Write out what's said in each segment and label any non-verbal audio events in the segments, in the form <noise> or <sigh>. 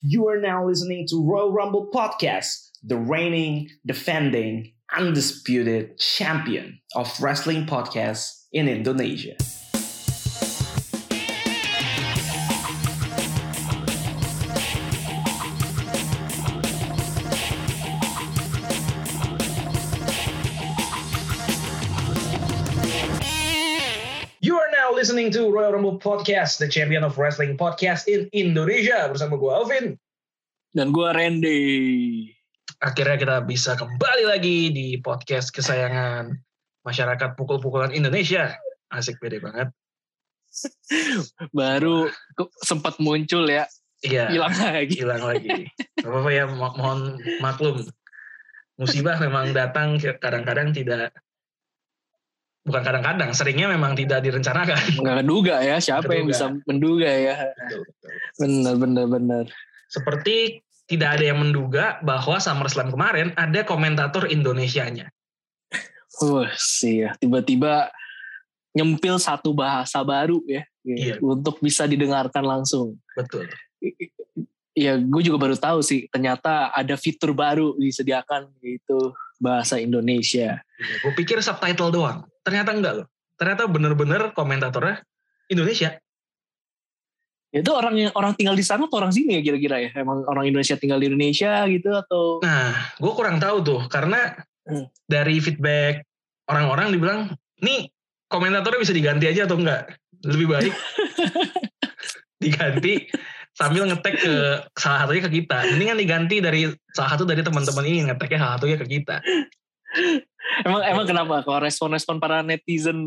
You are now listening to Royal Rumble Podcast, the reigning, defending, undisputed champion of wrestling podcasts in Indonesia. Listening to Royal Rumble Podcast, the champion of wrestling podcast in Indonesia. Bersama gue Alvin. Dan gue Randy. Akhirnya kita bisa kembali lagi di podcast kesayangan masyarakat pukul-pukulan Indonesia. Asik beda banget. <laughs> Baru sempat muncul ya. Iya. Hilang lagi. hilang lagi. Gak apa-apa ya, mo- mohon maklum. Musibah memang datang kadang-kadang tidak bukan kadang-kadang, seringnya memang tidak direncanakan. <laughs> Nggak keduga ya. Siapa yang Keduga. bisa menduga ya. Bener, bener, bener. Seperti tidak ada yang menduga bahwa SummerSlam kemarin ada komentator Indonesianya. Wah sih ya. Tiba-tiba nyempil satu bahasa baru ya. Iya. Untuk bisa didengarkan langsung. Betul. Ya gue juga baru tahu sih. Ternyata ada fitur baru disediakan yaitu bahasa Indonesia. Gue pikir subtitle doang. Ternyata enggak loh. Ternyata bener-bener komentatornya Indonesia. Itu orang yang orang tinggal di sana atau orang sini ya kira-kira ya? Emang orang Indonesia tinggal di Indonesia gitu atau? Nah, gue kurang tahu tuh karena Hmm. dari feedback orang-orang dibilang, nih komentatornya bisa diganti aja atau enggak? Lebih baik <laughs> diganti sambil ngetek ke salah satunya ke kita. Mendingan diganti dari salah satu dari teman-teman ini ngeteknya salah satunya ke kita. Emang emang kenapa? Kalau respon-respon para netizen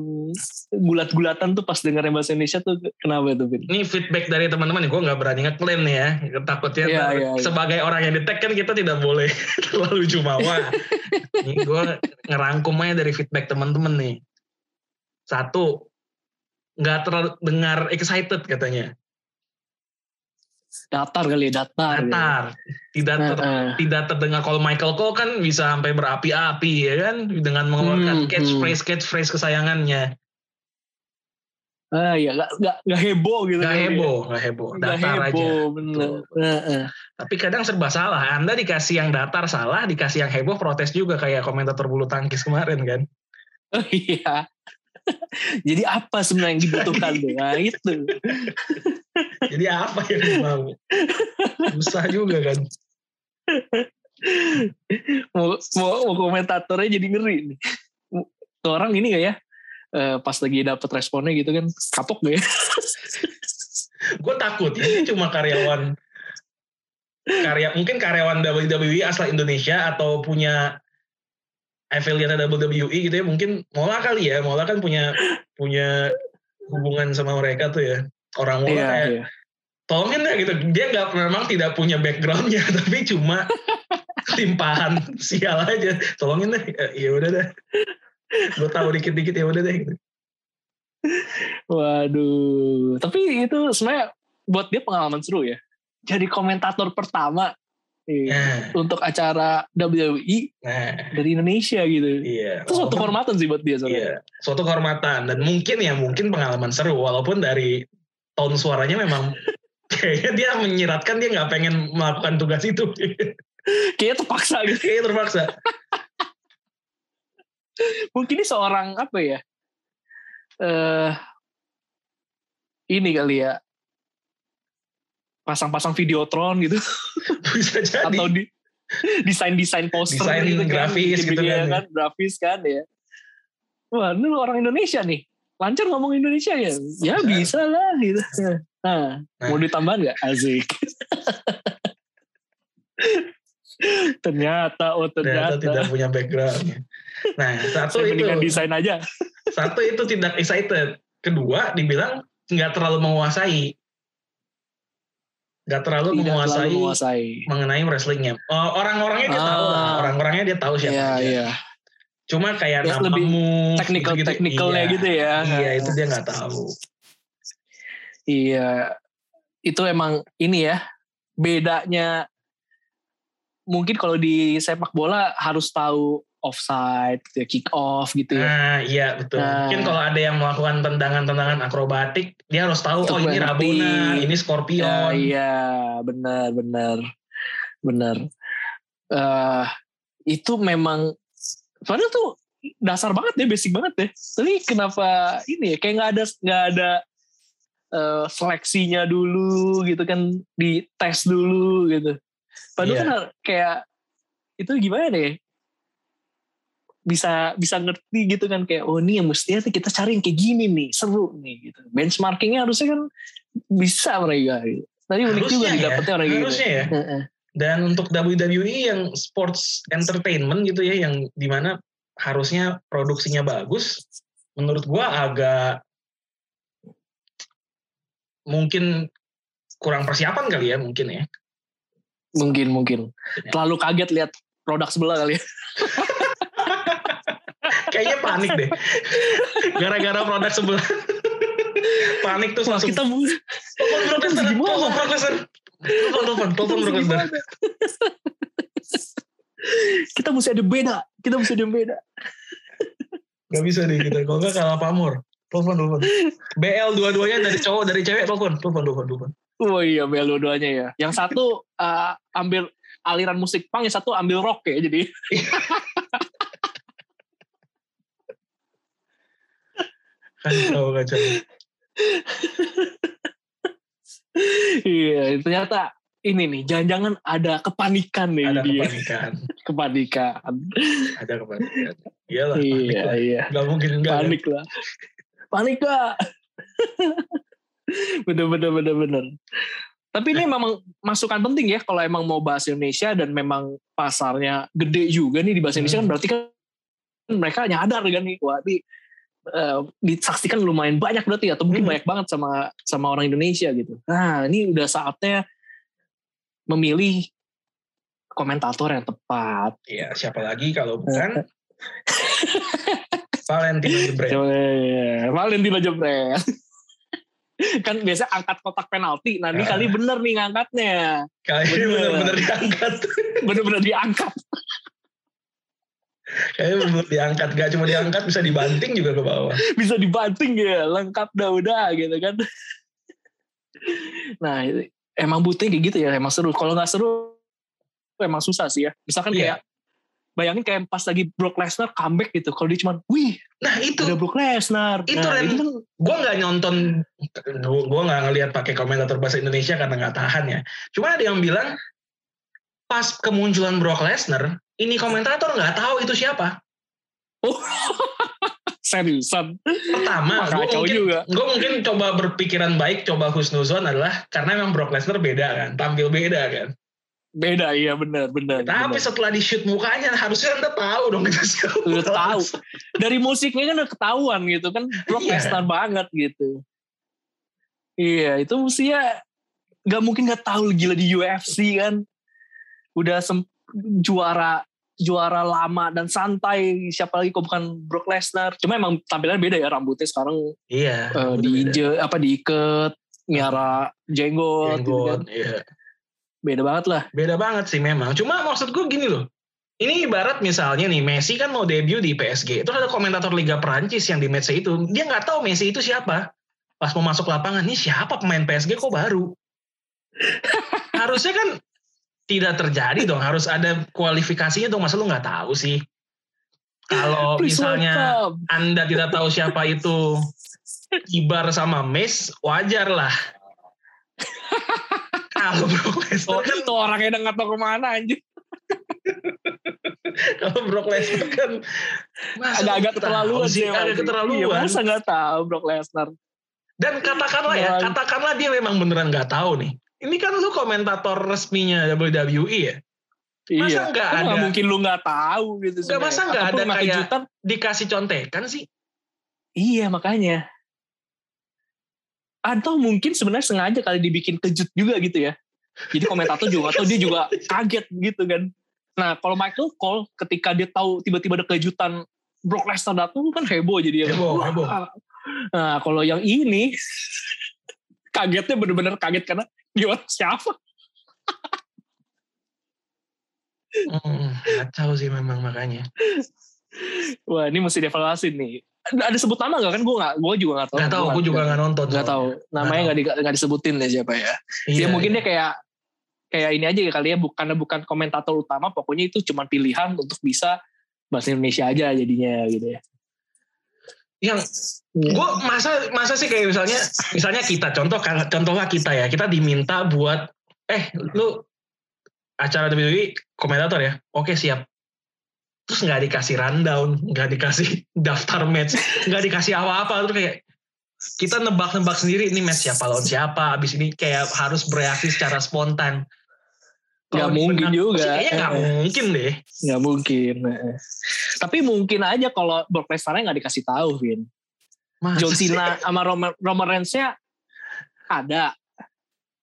gulat-gulatan tuh pas dengar bahasa Indonesia tuh kenapa tuh, Vin? Ini feedback dari teman-teman, gue nggak berani ngeklaim nih ya. Takutnya Iya, ntar iya, sebagai orang yang di-tag kan kita tidak boleh <laughs> terlalu jumawa. Ini gue ngerangkum aja dari feedback teman-teman nih. Satu, nggak terlalu dengar excited katanya. Datar kali ya, datar. Datar. Tidak Nah, ter- eh. tidak terdengar kalau Michael Cole kan bisa sampai berapi-api ya kan dengan mengeluarkan Hmm, catchphrase catchphrase kesayangannya. Ah iya, gak, gak, gak heboh gitu. Kali ya. heboh, heboh, Gak datar aja. heboh, bener. Betul. Eh, eh. Tapi kadang serba salah. Anda dikasih yang datar salah, dikasih yang heboh protes juga kayak komentator bulu tangkis kemarin kan. <laughs> Oh iya. <laughs> Jadi apa sebenarnya yang dibutuhkan tuh? Nah itu. Jadi apa yang mau? Susah juga kan. Mau, mau, mau komentatornya jadi ngeri nih. Orang ini gak ya? Eh, pas lagi dapet responnya gitu kan kapok gak ya? Gue takut ini cuma karyawan karya mungkin karyawan WWE asal Indonesia atau punya affiliate WWE gitu ya mungkin Mola kali ya Mola kan punya punya hubungan sama mereka tuh ya orang Mola kayak iya. tolongin deh gitu dia nggak memang tidak punya backgroundnya <laughs> tapi cuma limpahan sial aja tolongin deh ya udah deh gue tahu dikit-dikit ya udah deh gitu. Waduh. Tapi itu sebenarnya buat dia pengalaman seru ya. Jadi komentator pertama iya, nah, untuk acara WWE nah dari Indonesia gitu. iya Itu suatu kehormatan sih buat dia sebenarnya. iya suatu kehormatan dan mungkin ya mungkin pengalaman seru walaupun dari tone suaranya memang <laughs> kayaknya dia menyiratkan dia nggak pengen melakukan tugas itu <laughs> Kayaknya terpaksa gitu. kayaknya terpaksa <laughs> Mungkin ini seorang apa ya? Eh ini kali ya. Pasang-pasang videotron gitu bisa jadi atau di desain-desain poster Desain gitu kan, grafis gitu bikin-bikin kan kan, grafis kan ya. Wah, ini orang Indonesia nih. Lancar ngomong Indonesia ya? Ya Bisa. lah gitu. Nah, Nah. mau ditambahin nggak? Asik. ternyata, oh ternyata ternyata. tidak punya background nah satu Saya itu desain aja. satu itu tidak excited kedua dibilang nggak terlalu menguasai nggak terlalu Tidak menguasai terlalu menguasai. mengenai wrestlingnya Oh, orang-orangnya dia tahu lah Ah. orang-orangnya dia tahu siapa Iya, aja iya. Cuma kayak Ya, nama lebih move Technical gitu-gitu, technicalnya iya. gitu ya. iya itu dia nggak tahu Iya. Itu emang ini ya. Bedanya mungkin kalau di sepak bola harus tahu offside, gitu ya, kick off gitu ya. Nah, iya betul. Nah. Mungkin kalau ada yang melakukan tendangan-tendangan akrobatik, dia harus tahu oh ini. Rabona, ini Ya, Scorpion. iya, benar, benar, benar. Eh, itu memang, padahal tuh dasar banget ya, basic banget ya. Tapi kenapa ini ya, kayak nggak ada nggak ada eh, seleksinya dulu gitu kan, di tes dulu gitu. Padahal Iya. kan kayak itu gimana deh? Bisa bisa ngerti gitu kan kayak oh ini yang mestinya kita cari yang kayak gini nih seru nih gitu. Benchmarkingnya harusnya kan bisa mereka. Gitu. Tadi unik juga ya, didapetnya orang gitu. harusnya ya. Dan untuk WWE yang sports entertainment gitu ya, yang di mana harusnya produksinya bagus, menurut gua agak mungkin kurang persiapan kali ya mungkin ya. Mungkin mungkin. Terlalu kaget lihat produk sebelah kali ya. Kayaknya panik deh. Gara-gara produk sebelah. panik tuh Wah, langsung. kita Brock Lesnar, Brock Lesnar. Telepon, telepon, telepon Lesnar. kita mesti ada beda. Kita mesti ada beda. Gak bisa deh kita. Kalau nggak kalah pamor. Telepon, telepon. BL dua-duanya dari cowok, dari cewek. Telepon, telepon, telepon, telepon. Oh iya, bel dua-duanya ya. Yang satu eh, ambil aliran musik punk, yang satu ambil rock ya. Jadi Kacau, kacau. Iya, ternyata ini nih, jangan-jangan ada kepanikan nih Ada dia. kepanikan. <laughs> Kepanikan. Ada kepanikan. Iyalah, panik Iya, lah. iya. Gak mungkin enggak. kan? Panik lah. Panik lah. <laughs> bener, bener, bener, bener. Tapi ini memang masukan penting ya kalau emang mau bahas Indonesia dan memang pasarnya gede juga nih di bahasa Indonesia kan Hmm. berarti kan mereka nyadar kan nih wah ini eh, disaksikan lumayan banyak berarti atau mungkin Hmm. banyak banget sama sama orang Indonesia gitu. Nah ini udah saatnya memilih komentator yang tepat. Iya, siapa lagi kalau bukan <laughs> Valentino Jebret. Ya. Valentino Jebret. <laughs> kan biasa angkat kotak penalti. Nah ini Ah. kali bener nih ngangkatnya. Kali ini Bener. benar-benar diangkat. Bener-bener diangkat. <laughs> Kayaknya benar diangkat. Gak cuma diangkat, bisa dibanting juga ke bawah. <laughs> Bisa dibanting ya. Lengkap dah udah gitu kan. Nah emang butuhnya kayak gitu ya. Emang seru. Kalau nggak seru emang susah sih ya. Misalkan Iya. kayak bayangin kayak pas lagi Brock Lesnar comeback gitu. Kalau dia cuma, wih Nah itu, ada Brock Lesnar. Itu, nah, itu kan gue nggak nonton, gue nggak ngelihat pakai komentator bahasa Indonesia karena nggak tahan ya. Cuma ada yang bilang pas kemunculan Brock Lesnar, ini komentator nggak tahu itu siapa. <laughs> seriusan. Pertama, gue mungkin, juga. gue mungkin coba berpikiran baik, coba husnuzon adalah karena memang Brock Lesnar beda kan, tampil beda kan. Beda iya benar benar. Tapi benar. setelah di shoot mukanya, harusnya anda tahu dong itu siapa. Udah tahu. dari musiknya kan udah ketahuan gitu kan Brock Iya. Lesnar banget gitu iya itu mestinya nggak mungkin nggak tahu gila di UFC kan udah sem- juara juara lama dan santai siapa lagi kok bukan Brock Lesnar cuma emang tampilannya beda ya rambutnya sekarang Iya. eh, bener-bener. diinje apa diikat miara jenggot, gitu kan. Jenggot, iya. beda banget lah Beda banget sih memang. Cuma maksud gue gini loh. Ini ibarat misalnya nih Messi kan mau debut di PSG. Terus ada komentator Liga Prancis yang di match itu. Dia nggak tahu Messi itu siapa. Pas mau masuk lapangan, ini siapa pemain PSG kok baru? <laughs> Harusnya kan tidak terjadi dong. Harus ada kualifikasinya dong. Masa lu nggak tahu sih? Kalau misalnya welcome. Anda tidak tahu siapa itu Ibar sama Mes, wajar lah. <laughs> Kalau Brock Lesnar Oh, kan tuh orangnya udah nggak tahu ke mana anjir kalau Brock Lesnar kan agak-agak lu keterlaluan sih, agak sih. keterlaluan. Iya, masa nggak tahu Brock Lesnar Dan katakanlah ya, katakanlah dia memang beneran nggak tahu nih. Ini kan lu komentator resminya WWE ya. Masa iya. nggak Kan ada- mungkin lu nggak tahu gitu Nggak, masa nggak ada kayak- kejutan. Dikasih contekan sih. Iya makanya. Atau mungkin sebenarnya sengaja kali dibikin kejut juga gitu ya. Jadi komentator juga atau dia juga <laughs> kaget gitu kan. Nah kalau Michael Cole ketika dia tahu tiba-tiba ada kejutan Brock Lesnar datang kan heboh jadi ya. Heboh, heboh. Nah kalau yang ini <laughs> kagetnya bener-bener kaget karena gimana siapa? Hmm, kacau sih memang makanya. Wah ini mesti dievaluasi nih. Ada sebut nama gak kan? Gue gak, gue juga gak tahu. Gak tahu, gue juga gak nonton. Gak tahu. Namanya gak, di, gak disebutin deh siapa ya. Iya, Dia mungkin iya. dia kayak kayak ini aja kali ya, bukan bukan komentator utama, pokoknya itu cuma pilihan untuk bisa bahasa Indonesia aja jadinya gitu ya. Yang gue masa masa sih kayak misalnya misalnya kita contoh contohlah kita ya kita diminta buat eh lu acara WWE komentator ya? Oke siap. Terus nggak dikasih rundown nggak dikasih <laughs> daftar match nggak dikasih apa-apa terus kayak kita nebak-nebak sendiri ini match siapa lawan siapa? Abis ini kayak harus bereaksi secara spontan Gak mungkin juga. kayaknya nggak Eh. mungkin deh Nggak mungkin. eh. Tapi mungkin aja kalau Brock Lesnar nggak dikasih tahu, Vin. Masa John sih? Cena sama Roman, Roman Reigns-nya ada.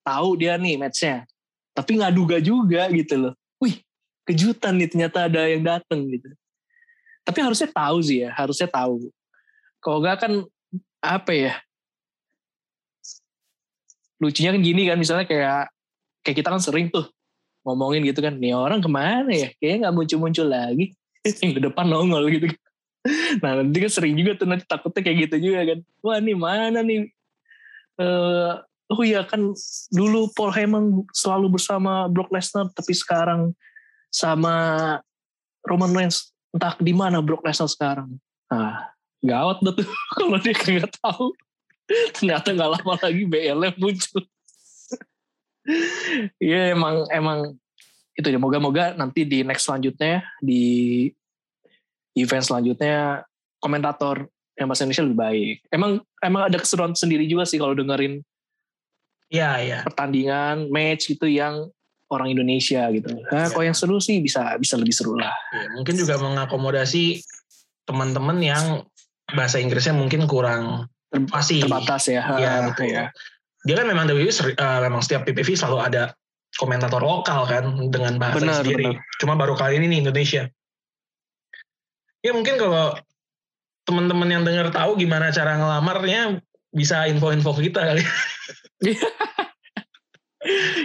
Tahu dia nih match-nya. Tapi nggak duga juga gitu loh. Wih, kejutan nih ternyata ada yang dateng gitu. Tapi harusnya tahu sih ya, harusnya tahu. Kalau nggak kan apa ya? Lucunya kan gini kan, misalnya kayak kayak kita kan sering tuh ngomongin gitu kan, nih orang ke mana ya? Kayaknya nggak muncul-muncul lagi. <laughs> yang ke depan nongol gitu. <laughs> Nah nanti kan sering juga tuh nanti takutnya kayak gitu juga kan. Wah nih mana nih? Eh oh iya kan dulu Paul Heyman selalu bersama Brock Lesnar tapi sekarang sama Roman Reigns entah di mana Brock Lesnar sekarang. Nah gawat tuh <laughs> kalau dia nggak tahu. Ternyata nggak lama lagi BLM muncul. Iya emang emang itu ya moga-moga nanti di next selanjutnya di event selanjutnya komentator yang bahasa Indonesia lebih baik. Emang emang ada keseruan sendiri juga sih kalau dengerin Iya, iya. pertandingan match gitu yang orang Indonesia gitu. Nah, Iya. kalau yang seru sih bisa bisa lebih seru lah. Ya, mungkin juga mengakomodasi teman-teman yang bahasa Inggrisnya mungkin kurang Ter- fasih. terbatas ya. Iya, Ah, betul. ya. Dia kan memang WWE seri- eh, memang setiap PPV selalu ada komentator lokal kan dengan bahasa Benar, sendiri. benar. Cuma baru kali ini nih Indonesia. Ya mungkin kalau teman-teman yang dengar tahu gimana cara ngelamarnya bisa info-info kita kali. <laughs> <laughs>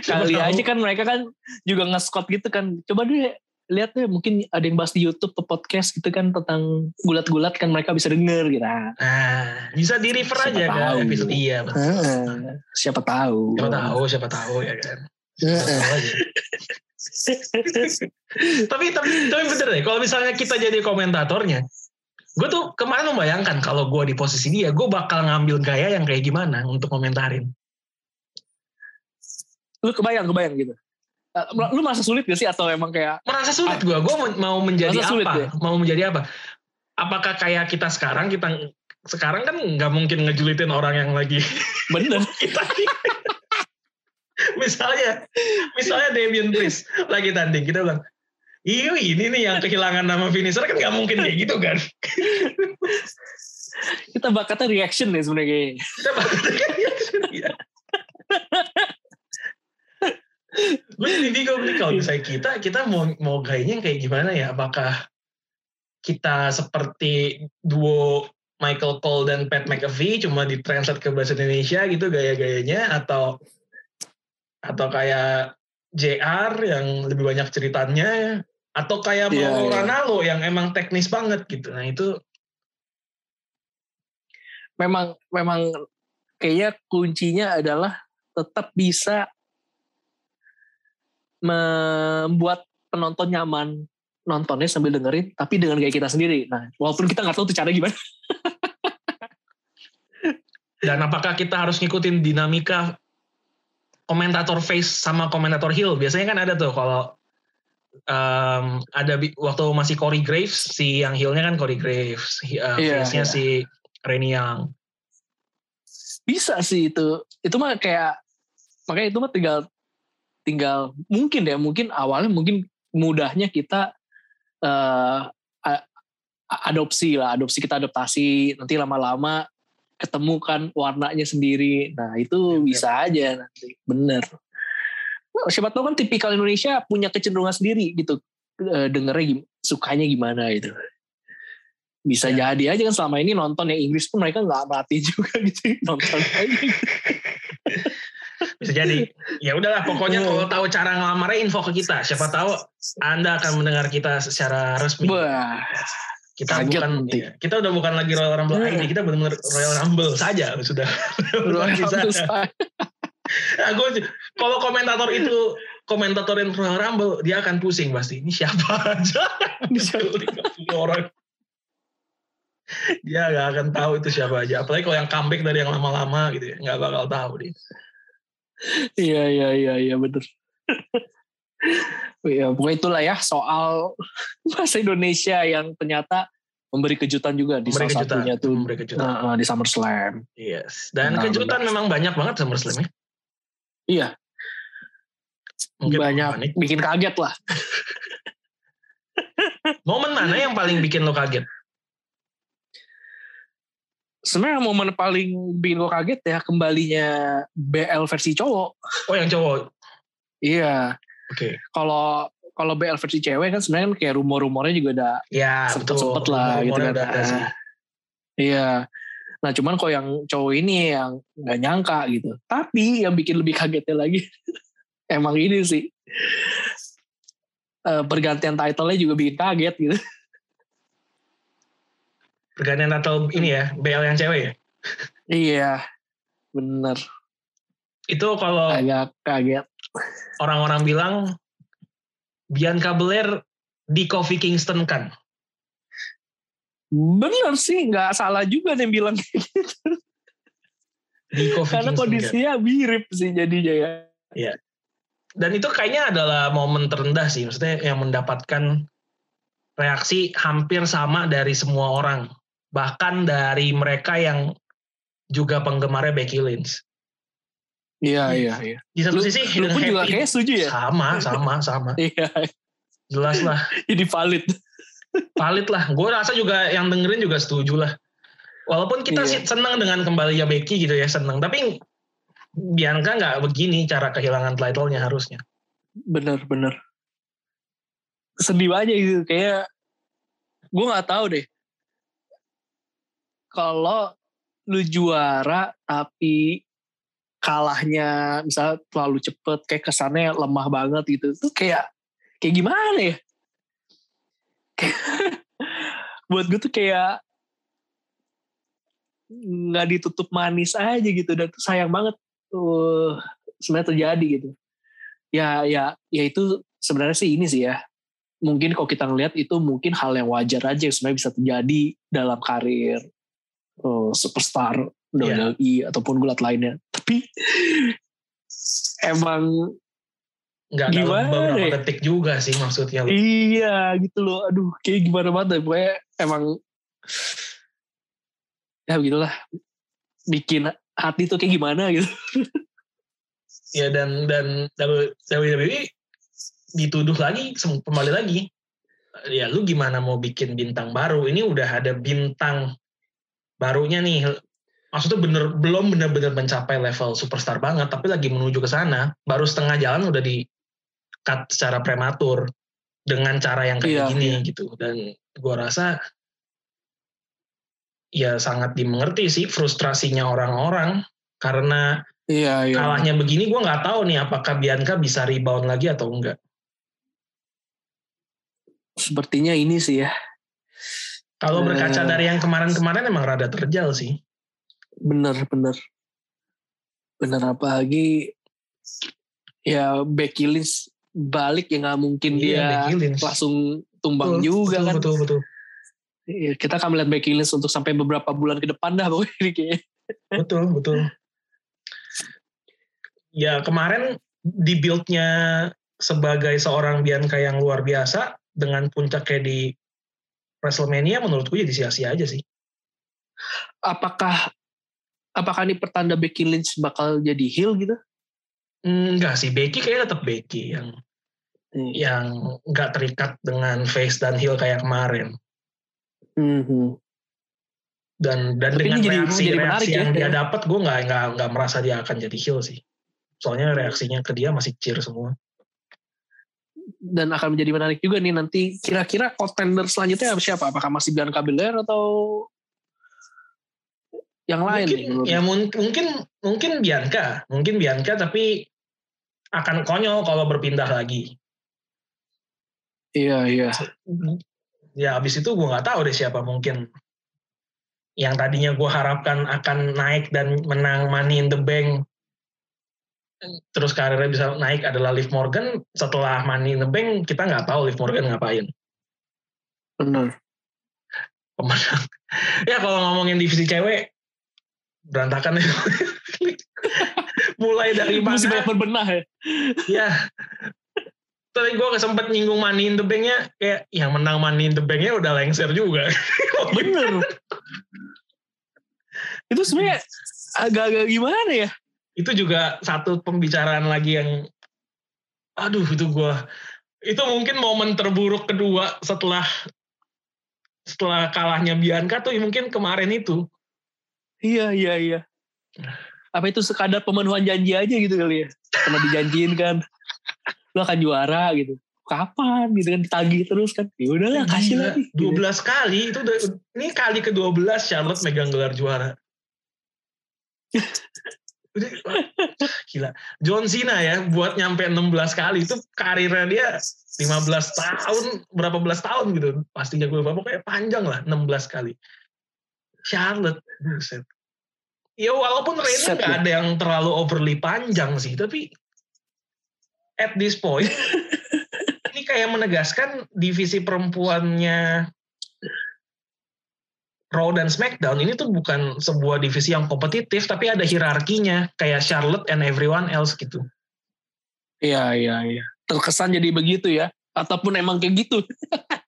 Kali tahu. aja kan mereka kan juga nge-scout gitu kan. Coba deh lihat deh mungkin ada yang bahas di YouTube atau podcast gitu kan tentang gulat-gulat kan mereka bisa denger gitu. Nah, Nah, bisa di refer Siapa aja tahu. ke episode iya. ah, siapa tahu. Siapa tahu, siapa tahu ya kan. Ah, Tahu ah. aja. <laughs> tapi tapi tapi bener deh kalau misalnya kita jadi komentatornya gue tuh kemarin membayangkan kalau gue di posisi dia gue bakal ngambil gaya yang kayak gimana untuk komentarin Lu kebayang kebayang gitu. Eh, Lu merasa sulit gak sih atau emang kayak merasa sulit gue gue mau menjadi sulit apa ya? mau menjadi apa apakah kayak kita sekarang kita sekarang kan nggak mungkin ngejulitin orang yang lagi <laughs> bener? <laughs> kita misalnya misalnya Damien Priest lagi tanding kita bilang Iyo ini nih yang kehilangan nama finisher kan nggak mungkin kayak gitu kan Kita bakatnya reaction nih sebenarnya. kita bakal ya. Gue jadi bingung nih kalau misalnya kita kita mau mau gayanya kayak gimana ya? Apakah kita seperti duo Michael Cole dan Pat McAfee cuma ditranslate ke bahasa Indonesia gitu gaya-gayanya? Atau atau kayak JR yang lebih banyak ceritanya? Atau kayak Iya, mau iya. Ranallo yang emang teknis banget gitu? Nah itu Memang memang kayaknya kuncinya adalah tetap bisa membuat penonton nyaman nontonnya sambil dengerin tapi dengan gaya kita sendiri. Nah, walaupun kita nggak tahu tuh cara gimana. <laughs> Dan apakah kita harus ngikutin dinamika komentator face sama komentator heel? Biasanya kan ada tuh kalau um, ada waktu masih Corey Graves, si yang heelnya kan Corey Graves, uh, Iya, face-nya iya. si Renny Young. Bisa sih itu. Itu mah kayak makanya itu mah tinggal tinggal mungkin ya mungkin awalnya mungkin mudahnya kita a- adopsi lah, adopsi kita adaptasi nanti lama-lama ketemu kan warnanya sendiri. Nah, itu Iya, bisa aja nanti. Bener. Nah, Siapa tahu kan tipikal Indonesia punya kecenderungan sendiri gitu. Eh, dengernya gim- sukanya gimana gitu. Bisa Ya. jadi aja kan selama ini nonton yang Inggris pun mereka nggak melatih <laughs> juga gitu. Nonton aja. Bisa jadi. Ya udahlah, pokoknya kalau tahu cara ngelamarnya info ke kita. Siapa tahu Anda akan mendengar kita secara resmi. Wah, kita kaget bukan nanti. iya, kita udah bukan lagi Royal Rumble Iya. ID, kita benar-benar Royal Rumble saja sudah. Royal. Rumble saya. Nah, kalau komentator itu komentatorin Royal Rumble, dia akan pusing pasti. Ini siapa aja? Ini siapa? <laughs> 50 orang. Dia nggak akan tahu itu siapa aja. Apalagi kalau yang comeback dari yang lama-lama gitu ya, nggak bakal tahu dia. Iya iya iya iya bener. ya pokoknya itulah ya soal <laughs> bahasa Indonesia yang ternyata memberi kejutan juga di Memberi salah kejutan. satunya tuh Memberi kejutan. Nah, uh, di SummerSlam. Yes. Dan Benar, kejutan memang banyak banget SummerSlam ya. Iya, Mungkin banyak panik. bikin kaget lah. <laughs> Momen mana yang paling bikin lo kaget? Sebenarnya momen paling bikin gue kaget ya kembalinya BL versi cowok. Oh yang cowok. Iya, Oke. kalau kalau BL versi cewek kan sebenarnya kan kayak rumor-rumornya juga ada Ya sempet-sempet lah gitu Rumornya kan. udah ada sih. Iya. Nah cuman kok yang cowok ini yang nggak nyangka gitu. Tapi yang bikin lebih <laughs> kagetnya lagi emang ini sih. Eh, pergantian title-nya juga bikin kaget gitu. Pergantian atau ini ya, BL yang cewek ya. iya, bener. Itu kalau Agak kaget. orang-orang bilang Bianca Belair di Kofi Kingston kan. Bener sih, nggak salah juga nih bilang. Di Kofi Karena Kingston kan. kondisinya mirip sih jadinya ya. Dan itu kayaknya adalah momen terendah sih, maksudnya yang mendapatkan reaksi hampir sama dari semua orang, bahkan dari mereka yang juga penggemarnya Becky Lynch. Iya, iya, iya. Di satu Lu, sisi lu pun juga kayak setuju ya? sama, sama, sama, <laughs> Iya, jelas lah, <laughs> jadi valid. valid lah. Gue rasa juga yang dengerin juga setuju lah. Walaupun kita Iya. sih senang dengan kembalinya Becky gitu ya, senang. Tapi Bianca nggak begini cara kehilangan title-nya harusnya. bener bener sedih aja gitu kayak gue nggak tahu deh kalau lu juara tapi kalahnya misalnya terlalu cepet kayak kesannya lemah banget gitu tuh kayak kayak gimana ya? <laughs> Buat gue tuh kayak nggak ditutup manis aja gitu dan sayang banget tuh sebenarnya terjadi gitu. Ya ya ya itu sebenarnya sih ini sih ya. Mungkin kalau kita ngelihat itu mungkin hal yang wajar aja sebenarnya bisa terjadi dalam karir eh, superstar Iya. WWE ataupun gulat lainnya tapi emang Nggak dalam Gimana beberapa ya? detik juga sih maksudnya. iya gitu loh aduh kayak gimana banget deh. pokoknya emang ya begitulah bikin hati tuh kayak gimana gitu <laughs> Ya dan dan WWE dituduh lagi kembali lagi. Ya lu gimana mau bikin bintang baru? Ini udah ada bintang barunya nih. Maksudnya bener belum bener-bener mencapai level superstar banget, tapi lagi menuju ke sana. Baru setengah jalan udah di cut secara prematur dengan cara yang kayak Iya, gini gitu. Dan gua rasa ya sangat dimengerti sih frustrasinya orang-orang karena iya iya kalahnya begini gue nggak tahu nih apakah Bianca bisa rebound lagi atau enggak. sepertinya ini sih ya Kalau Eh. berkaca dari yang kemarin-kemarin emang rada terjal sih. bener bener bener apa lagi ya Becky Lynch balik ya nggak mungkin Iya, dia langsung tumbang Betul, juga betul, kan Betul betul. Iya, kita akan melihat Becky Lynch untuk sampai beberapa bulan ke depan dah pokoknya ini kayaknya. Betul betul. Ya kemarin di build-nya sebagai seorang Bianca yang luar biasa dengan puncaknya di WrestleMania menurutku jadi sia-sia aja sih. apakah apakah ini pertanda Becky Lynch bakal jadi heel gitu Enggak sih, Becky kayaknya tetap Becky yang yang nggak terikat dengan face dan heel kayak kemarin. Mhm. dan dan Tapi dengan jadi- reaksi jadi reaksi ya, yang dia ya. dapat gue nggak nggak nggak merasa dia akan jadi heel sih soalnya reaksinya ke dia masih cheer semua dan akan menjadi menarik juga nih nanti. Kira-kira contender selanjutnya siapa? Apakah masih Bianca Belair atau yang lain mungkin nih ya lu? mun- mungkin mungkin Bianca. Mungkin Bianca tapi akan konyol kalau berpindah lagi. Iya iya. ya abis itu gue nggak tahu deh siapa mungkin. Yang tadinya gue harapkan akan naik dan menang Money in the Bank terus karirnya bisa naik adalah Liv Morgan setelah Money in the Bank kita nggak tahu Liv Morgan ngapain Benar. pemenang <laughs> ya kalau ngomongin divisi cewek berantakan ya <laughs> mulai dari Masih mana banyak berbenah ya. ya tadi gue sempet nyinggung Money in the Bank-nya kayak yang menang Money in the Bank-nya udah lengser juga Bener. <laughs> itu sebenarnya agak-agak gimana ya? Itu juga satu pembicaraan lagi yang aduh itu gua itu mungkin momen terburuk kedua setelah setelah kalahnya Bianca tuh mungkin kemarin itu Iya iya iya. Apa itu sekadar pemenuhan janji aja gitu kali ya? Karena dijanjiin kan, lu akan juara gitu. Kapan gitu kan ditagih terus kan? Ya udahlah kasih lagi. Gitu. 12 kali itu udah ini kali ke-12 Charlotte megang gelar juara <laughs> <laughs> gila. John Cena ya buat nyampe 16 kali itu karirnya dia 15 tahun berapa belas tahun gitu. Pastinya gue lupa pokoknya panjang lah 16 kali. Charlotte buset. Ya walaupun reign Set nggak ya. ada yang terlalu overly panjang sih tapi at this point <laughs> ini kayak menegaskan divisi perempuannya Raw dan SmackDown ini tuh bukan sebuah divisi yang kompetitif tapi ada hierarkinya kayak Charlotte and everyone else gitu. Iya iya iya. Terkesan jadi begitu ya? Ataupun emang kayak gitu? <laughs>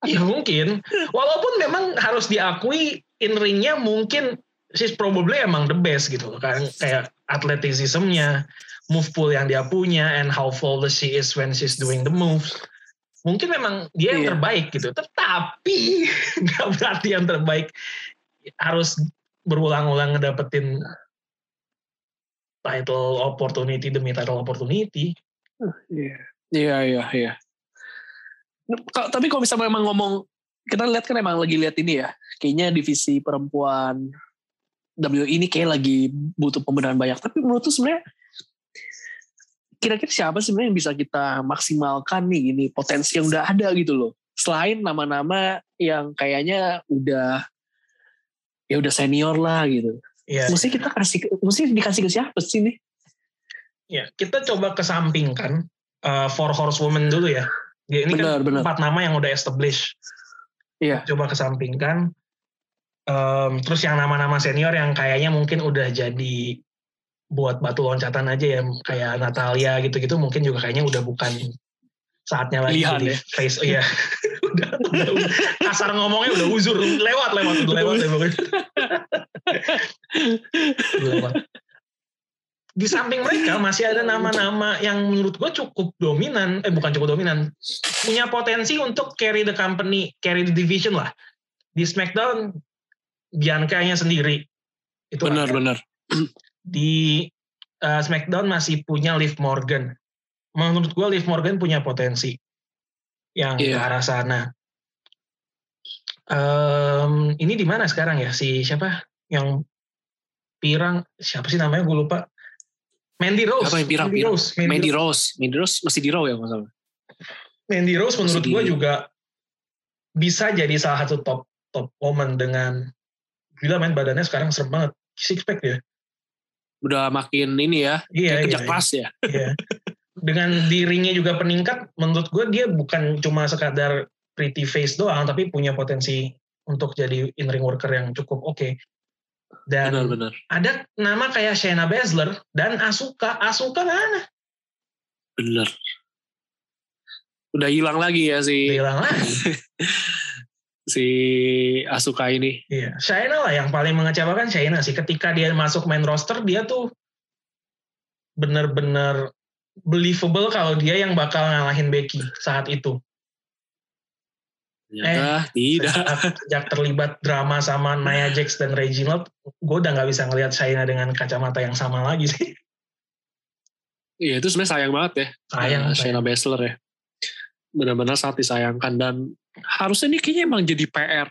Ya mungkin walaupun memang harus diakui in ringnya mungkin she's probably emang the best gitu kan kayak athleticismnya, move pool yang dia punya and how flawless she is when she's doing the moves. Mungkin memang dia yang Iya. terbaik gitu. Tetapi <laughs> nggak berarti yang terbaik harus berulang-ulang ngedapetin title opportunity demi title opportunity. Iya iya iya. iya. Ka- Tapi kalau misalnya memang ngomong, kita lihat kan emang lagi lihat ini ya, kayaknya divisi perempuan W ini kayak lagi butuh pembenahan banyak. Tapi menurut tuh sebenarnya kira-kira siapa sebenarnya yang bisa kita maksimalkan nih ini potensi yang udah ada gitu loh. Selain nama-nama yang kayaknya udah ya udah senior lah gitu. Ya, Mesti kita kasih, mesti dikasih ke siapa sih nih? ya kita coba kesampingkan uh, four horsewoman dulu ya. Ya, ini Benar, kan benar. empat nama yang udah established. Iya. Coba kesampingkan. Um, terus yang nama-nama senior yang kayaknya mungkin udah jadi buat batu loncatan aja ya kayak Natalia gitu-gitu mungkin juga kayaknya udah bukan saatnya lagi jadi ya. face iya udah <laughs> <laughs> kasar ngomongnya udah uzur lewat lewat udah lewat ya pokoknya. Lewat. di samping mereka masih ada nama-nama yang menurut gue cukup dominan eh bukan cukup dominan punya potensi untuk carry the company carry the division lah di Smackdown Bianca-nya sendiri itu Benar ada. benar. di uh, SmackDown masih punya Liv Morgan. Menurut gue Liv Morgan punya potensi yang ke Iya. arah sana. Em, ini di mana sekarang ya si siapa yang pirang siapa sih namanya gue lupa. Mandy Rose. Apa yang pirang, Mandy pirang? Rose. Mandy, Mandy Rose. Rose, Mandy Rose masih di Raw ya masalah. Mandy Rose menurut gue di- juga bisa jadi salah satu top top woman dengan gila main badannya sekarang serem banget six pack ya. Udah makin ini ya, Iya, iya, kerja iya. keras ya. Iya. Dengan dirinya juga peningkat, menurut gue dia bukan cuma sekadar pretty face doang, tapi punya potensi untuk jadi in ring worker yang cukup oke. Dan Benar-benar. ada nama kayak Shayna Baszler dan Asuka. Asuka mana? Benar. Udah hilang lagi ya si Bilang lagi. <laughs> si Asuka ini. Iya, Shayna lah yang paling mengecewakan Shayna sih. Ketika dia masuk main roster, dia tuh bener-bener believable kalau dia yang bakal ngalahin Becky saat itu. Ternyata tidak. Sejak, sejak terlibat drama sama Nia Jax dan Reginald, gue udah nggak bisa ngelihat Shayna dengan kacamata yang sama lagi sih. Iya itu sebenarnya sayang banget ya. Sayang, eh, Shayna Baszler ya. Benar-benar sangat disayangkan dan harusnya ini kayaknya emang jadi PR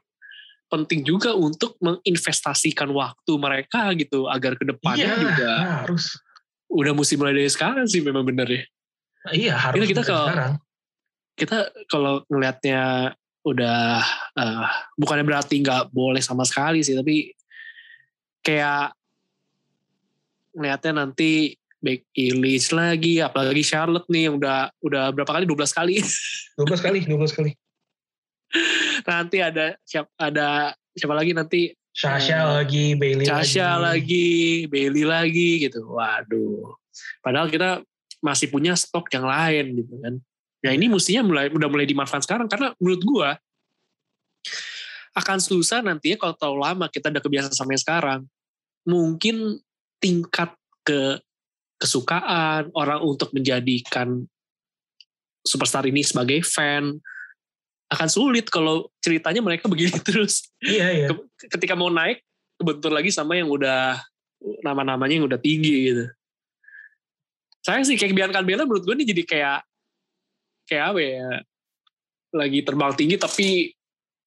penting juga untuk menginvestasikan waktu mereka gitu agar ke depannya Iya, juga harus. udah mesti mulai dari sekarang sih memang bener ya. Iya, harus kita dari kalau- sekarang. Kita kalau ngelihatnya udah eh, bukannya berarti nggak boleh sama sekali sih, tapi kayak ngelihatnya nanti back Illich lagi, apalagi Charlotte nih yang udah udah berapa kali 12 kali. <laughs> 12 kali, 12 kali. nanti ada siap ada siapa lagi nanti Sasha Eh, lagi, Bailey Sasha lagi. lagi, Bailey lagi gitu. Waduh. Padahal kita masih punya stok yang lain gitu kan. Ya ini mestinya mulai udah mulai dimanfaatkan sekarang karena menurut gua akan susah nantinya kalau terlalu lama kita udah kebiasaan sama yang sekarang. Mungkin tingkat ke kesukaan orang untuk menjadikan superstar ini sebagai fan akan sulit kalau ceritanya mereka <laughs> begini terus Iya, iya. ke- ketika mau naik kebentur lagi sama yang udah nama-namanya yang udah tinggi gitu. Saya sih kayak Bianca Bella menurut gue ini jadi kayak kayak apa ya lagi terbang tinggi tapi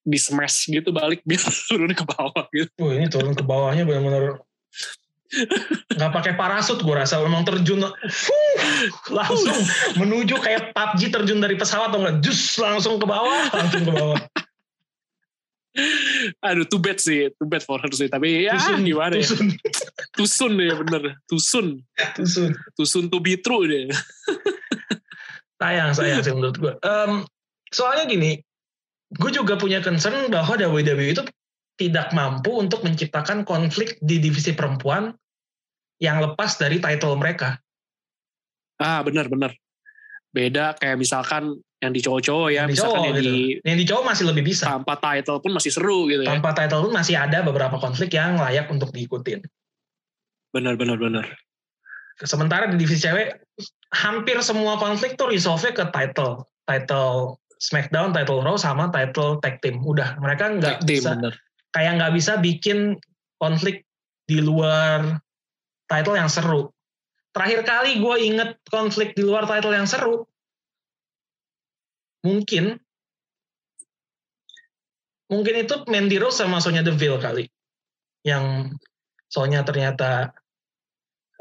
di smash gitu balik <laughs> biar turun ke bawah gitu. Wah, ini turun ke bawahnya benar-benar nggak pakai parasut gue rasa memang terjun fuh, langsung menuju kayak PUBG terjun dari pesawat atau enggak jus langsung ke bawah langsung ke bawah Aduh too bad sih, too bad for her sih. Tapi ya Tusun, gimana ya. tusun, Tusun deh bener. Tusun. tusun. Tusun to be true deh. <laughs> sayang sayang sih menurut gue Em, soalnya gini gue juga punya concern bahwa WWE itu tidak mampu untuk menciptakan konflik di divisi perempuan yang lepas dari title mereka Ah bener-bener. Beda kayak misalkan yang di cowok-cowok ya. Yang di misalkan cowok yang gitu. di yang di cowok masih lebih bisa tanpa title pun masih seru gitu ya. tanpa title pun masih ada beberapa konflik yang layak untuk diikutin Bener bener bener. sementara di divisi cewek hampir semua konflik tuh resolve ke title title Smackdown, title Raw sama title tag team. Udah, mereka nggak bisa bener. kayak nggak bisa bikin konflik di luar title yang seru. Terakhir kali gue inget konflik di luar title yang seru, mungkin mungkin itu Mandy Rose sama Sonya Deville kali, yang Sonya ternyata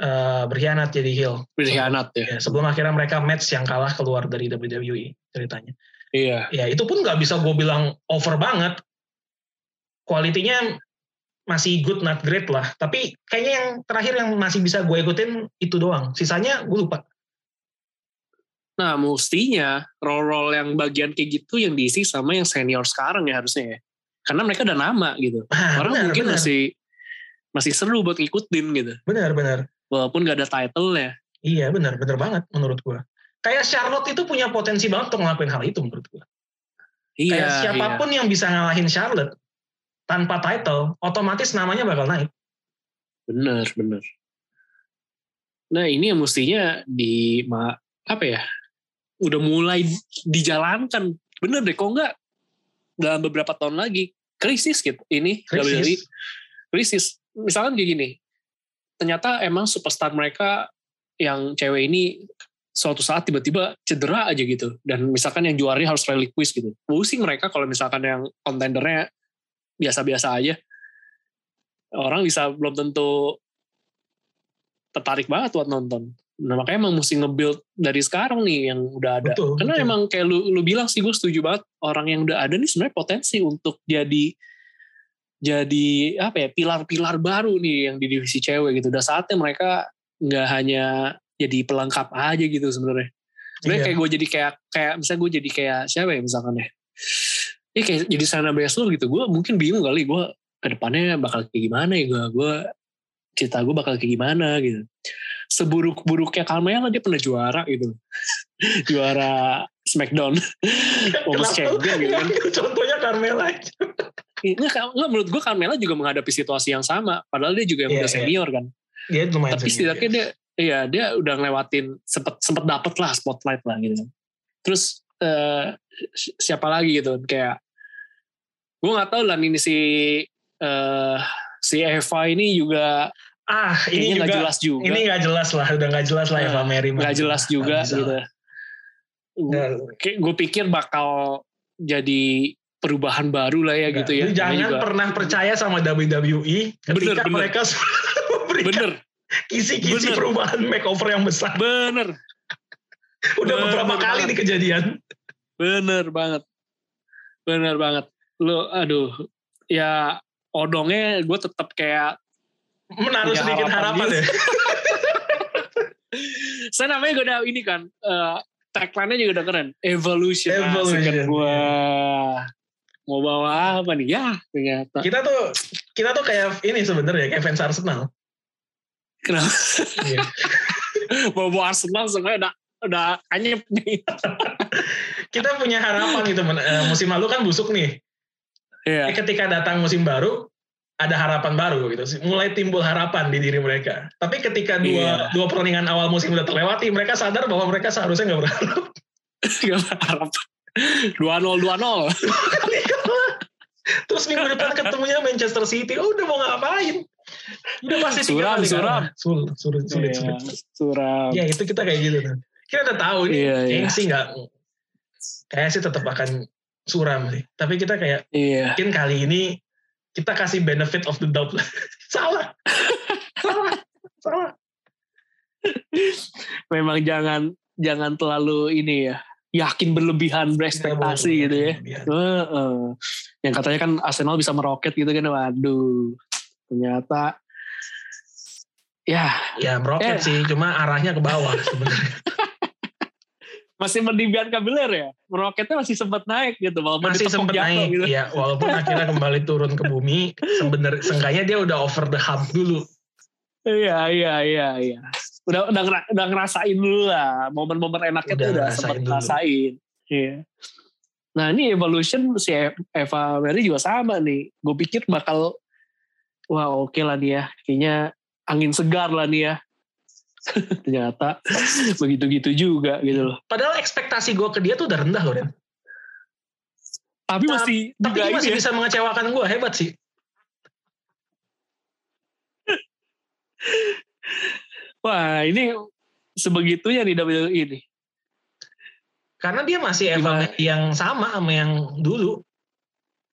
eh, berkhianat jadi heel. Berkhianat ya. Ya, sebelum akhirnya mereka match yang kalah keluar dari WWE ceritanya. Iya. Ya itu pun nggak bisa gue bilang over banget. Kualitinya masih good not great lah. Tapi kayaknya yang terakhir yang masih bisa gue ikutin itu doang. Sisanya gue lupa. Nah mestinya role-role yang bagian kayak gitu yang diisi sama yang senior sekarang ya harusnya ya. Karena mereka udah nama gitu. Ah, Orang benar, mungkin benar, masih masih seru buat ngikutin gitu. benar benar. Walaupun gak ada title ya. Iya benar benar banget menurut gue. Kayak Charlotte itu punya potensi banget untuk ngelakuin hal itu menurut gue. Iya. Kayak siapa pun yang bisa ngalahin Charlotte tanpa title, otomatis namanya bakal naik. Bener, bener. Nah ini yang mestinya di ma, apa ya? Udah mulai dijalankan. Bener deh, kok enggak dalam beberapa tahun lagi krisis gitu. Ini WWE Krisis. krisis. Misalkan kayak gini, ternyata emang superstar mereka yang cewek ini suatu saat tiba-tiba cedera aja gitu. Dan misalkan yang juaranya harus reliquis gitu. Pusing mereka kalau misalkan yang kontendernya biasa-biasa aja. Orang bisa belum tentu tertarik banget buat nonton. Nah makanya emang mesti nge-build dari sekarang nih yang udah ada. Betul, Karena betul. emang kayak lu, lu bilang sih gue setuju banget. Orang yang udah ada nih sebenarnya potensi untuk jadi jadi apa ya pilar-pilar baru nih yang di divisi cewek gitu. Udah saatnya mereka nggak hanya jadi pelengkap aja gitu sebenarnya. Sebenarnya Iya. kayak gue jadi kayak kayak misalnya gue jadi kayak siapa ya misalkan ya. Ini kayak jadi sana Baszler gitu. Gue mungkin bingung kali gue ke depannya bakal kayak gimana ya gue. Gue cerita gue bakal kayak gimana gitu. Seburuk-buruknya Carmella dia pernah juara gitu. <laughs> juara Smackdown. Women's Champion gitu kan. Kenapa <laughs> Contohnya Carmella aja. Nggak, nggak, menurut gue Carmella juga menghadapi situasi yang sama. Padahal dia juga yang Iya, udah iya. senior kan. Dia lumayan Tapi senior, setidaknya ya. dia, iya dia udah ngelewatin sempet sempet dapet lah spotlight lah gitu. Terus si- siapa lagi gitu kayak gue nggak tahu lah ini si eh, si Eva ini juga Ah, ini nggak juga jelas juga. ini nggak jelas lah, udah nggak jelas lah Eva Nah, Mary. mah. nggak jelas juga bisa gitu. Gue pikir bakal jadi perubahan baru lah ya gitu ya. Lu jangan juga. pernah percaya sama WWE ketika Bener, bener. mereka <laughs> Bener, kisi-kisi bener. perubahan makeover yang besar. bener, Udah bener beberapa kali banget. di kejadian. bener banget, bener banget. Lo, aduh, ya odongnya gue tetap kayak Menaruh sedikit harapan harapan ya. <laughs> saya namanya gue udah ini kan eh tagline-nya juga udah keren evolution Evolution, Asik kan gua iya. Mau bawa apa nih ya ternyata Kita tuh kita tuh kayak ini sebenarnya kayak fans Arsenal. kenapa Iya. <laughs> mau bawa Arsenal semuanya udah udah anyep nih <laughs> kita punya harapan gitu. Eh, musim lalu kan busuk nih. Iya. Tapi ketika datang musim baru ada harapan baru gitu. Mulai timbul harapan di diri mereka. Tapi ketika dua Iya. dua pertandingan awal musim udah terlewati, mereka sadar bahwa mereka seharusnya nggak berharap. <laughs> Gak berharap dua nol dua nol Terus minggu depan ketemunya Manchester City, oh, udah mau ngapain? Udah pasti tiga Suram, kali suram. Sul, sulit, sulit, sulit. suram Ya itu kita kayak gitu tuh. Kita udah tahu ini iya. kayaknya sih nggak, kayak sih tetap akan suram sih. Tapi kita kayak iya mungkin kali ini kita kasih benefit of the doubt lah. <laughs> salah, salah, salah. memang jangan jangan terlalu ini ya yakin berlebihan berekspektasi Tidak gitu ya berlebihan. Heeh. yang katanya kan Arsenal bisa meroket gitu kan waduh ternyata ya Ya meroket Eh. sih, cuma arahnya ke bawah <laughs> sebenarnya. masih mendibian kabiler ya meroketnya masih sempat naik gitu walaupun Masih sempat naik, gitu. ya walaupun akhirnya kembali turun ke bumi. Sebenarnya, seenggaknya dia udah over the hump dulu. iya iya iya iya udah udah, udah ngerasain dulu lah. Momen-momen enaknya Udah tuh udah ngerasain sempat ngerasain. Iya. Nah ini evolution si Eva Mary juga sama nih. Gue pikir bakal wah oke lah nih ya. Kayaknya angin segar lah nih ya. <laughs> Ternyata <laughs> begitu-gitu juga gitu loh. Padahal ekspektasi gue ke dia tuh udah rendah loh, Ren. tapi masih Tapi dia masih ya. bisa mengecewakan gue, hebat sih. <laughs> wah ini sebegitunya nih WWE ini Karena dia masih Gimana? Marie yang sama sama yang dulu.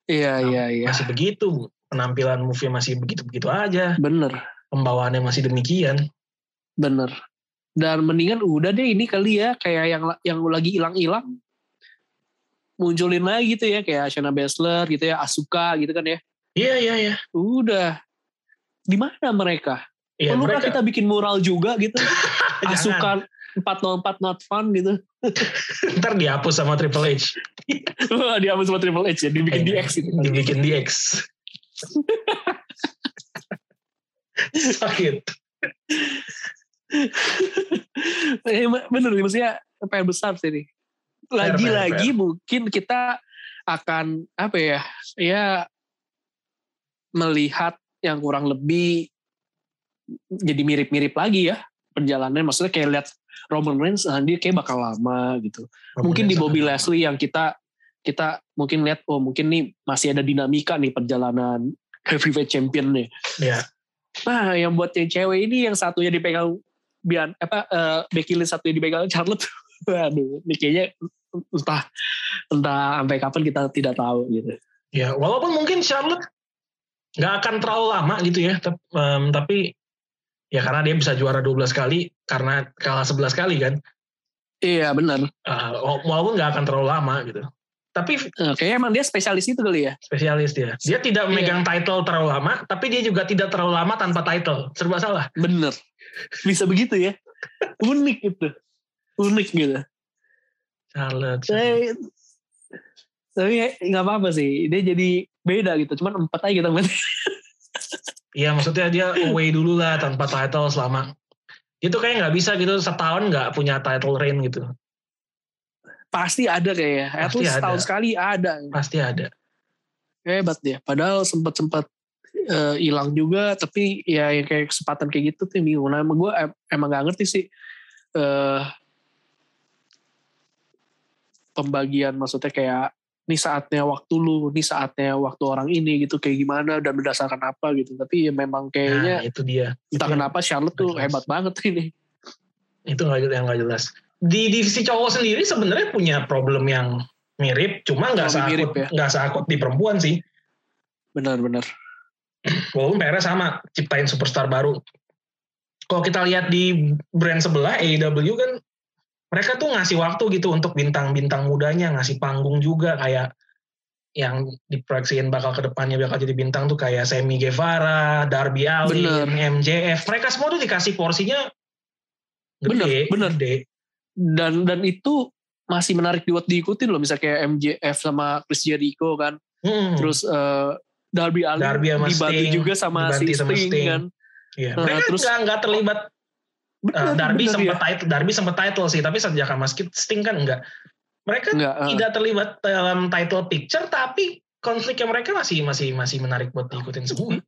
iya iya iya Masih begitu. Penampilan movie masih begitu-begitu aja. bener Pembawaannya masih demikian. bener dan mendingan udah deh ini kali ya kayak yang yang lagi hilang-hilang munculin lagi gitu ya kayak Shayna Baszler gitu ya Asuka gitu kan ya Iya, iya, iya. udah di mana mereka Iya, perlu mereka kita bikin mural juga gitu <laughs> Jangan. Asuka 404 not fun gitu <laughs> ntar dihapus sama Triple H. Dia sama Triple H ya dibikin Iya. DX gitu Dibikin DX. <laughs> Sakit. Eh, bener nih maksudnya PR besar sih nih lagi-lagi mungkin kita akan apa ya ya melihat yang kurang lebih jadi mirip-mirip lagi ya perjalanannya maksudnya kayak lihat Roman Reigns nah, dia kayak bakal lama gitu mungkin di Bobby Leslie yang kita kita mungkin lihat oh mungkin nih masih ada dinamika nih perjalanan <laughs> heavyweight champion nih Iya. Nah, yang buat yang cewek ini yang satunya dipegang Bian apa eh, Becky Lynch satunya dipegang Charlotte. <laughs> Waduh, ini kayaknya entah entah sampai kapan kita tidak tahu gitu. Ya, walaupun mungkin Charlotte nggak akan terlalu lama gitu ya, em, tapi ya karena dia bisa juara 12 kali karena kalah 11 kali kan. Iya benar. Eh, walaupun nggak akan terlalu lama gitu. Tapi Eh, kayaknya emang dia spesialis itu kali ya. spesialis dia. Dia tidak memegang title terlalu lama, tapi dia juga tidak terlalu lama tanpa title. Serba salah. Bener. Bisa begitu ya. Unik itu. Unik gitu. Charlotte. Tapi, tapi nggak apa-apa sih. Dia jadi beda gitu. Cuman empat aja kita main. <laughs> Iya maksudnya dia away dulu lah tanpa title selama itu kayak nggak bisa gitu setahun nggak punya title reign gitu. Pasti ada kayaknya. At Pasti least ada. setahun sekali ada. Pasti ada. hebat dia. Padahal sempat sempat eh, hilang juga, tapi ya yang kayak kesempatan kayak gitu tuh bingung. Nah, emang gue em- emang gak ngerti sih eh pembagian maksudnya kayak ini saatnya waktu lu, ini saatnya waktu orang ini gitu kayak gimana dan berdasarkan apa gitu. Tapi ya memang Nah, kayaknya itu dia. entah Itu kenapa Charlotte tuh jelas. hebat banget ini. itu nggak yang nggak jelas. Di divisi cowok sendiri sebenarnya punya problem yang mirip, cuma nggak seakut mirip ya. nggak seakut di perempuan sih. Benar-benar. Walaupun PR sama ciptain superstar baru. Kalau kita lihat di brand sebelah AEW kan mereka tuh ngasih waktu gitu untuk bintang-bintang mudanya, ngasih panggung juga kayak yang diproyeksiin bakal ke depannya bakal jadi bintang tuh kayak Sammy Guevara, Darby Allin, Bener. MJF. Mereka semua tuh dikasih porsinya gede, Bener, bener. gede. Dan dan itu masih menarik buat diikutin loh. Misalnya kayak MJF sama Chris Jericho kan. Hmm. Terus eh, Darby Allin Darby dibantu Sting, juga sama si sama Sting, Sting. kan. Iya. Nah, Mereka terus- nggak terlibat Bener, Uh, Darby sempat ya. title, Darby sempat title sih, tapi sejak sama Sting kan enggak. Mereka Enggak, eh. tidak terlibat dalam title picture, tapi konfliknya mereka masih masih masih menarik buat diikutin semua.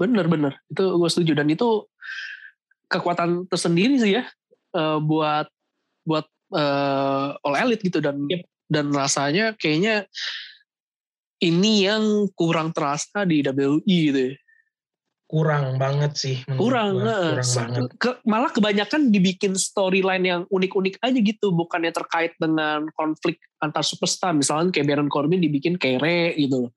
Bener bener itu gue setuju dan itu kekuatan tersendiri sih ya eh, buat buat eh, all elite gitu dan Yep. dan rasanya kayaknya ini yang kurang terasa di WWE gitu ya. Kurang banget sih. menurut kurang gua. eh, kurang banget. ke- malah kebanyakan dibikin storyline yang unik-unik aja gitu bukannya terkait dengan konflik antar superstar misalnya kayak Baron Corbin dibikin kere gitu loh.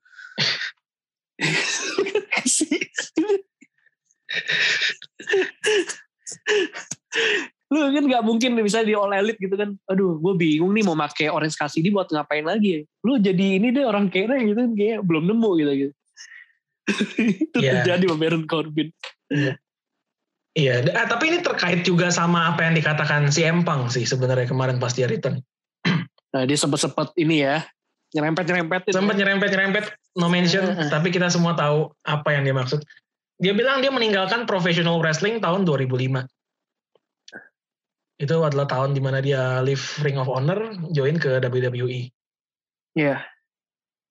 lu kan nggak mungkin misalnya di All Elite gitu kan aduh gue bingung nih mau pakai Orange Cassidy buat ngapain lagi ya lu jadi ini deh orang kere gitu kan kayak belum nemu gitu gitu <laughs> itu Iya. terjadi sama Baron Corbin Iya, d- ah, tapi ini terkait juga sama apa yang dikatakan si Empang sih sebenarnya kemarin pas dia return. <clears throat> nah dia sempet-sempet ini ya nyerempet-nyerempet Sempat nyerempet-nyerempet no mention, tapi kita semua tahu apa yang dia maksud. Dia bilang dia meninggalkan professional wrestling tahun 2005. Itu adalah tahun di mana dia leave Ring of Honor, join ke WWE. Iya.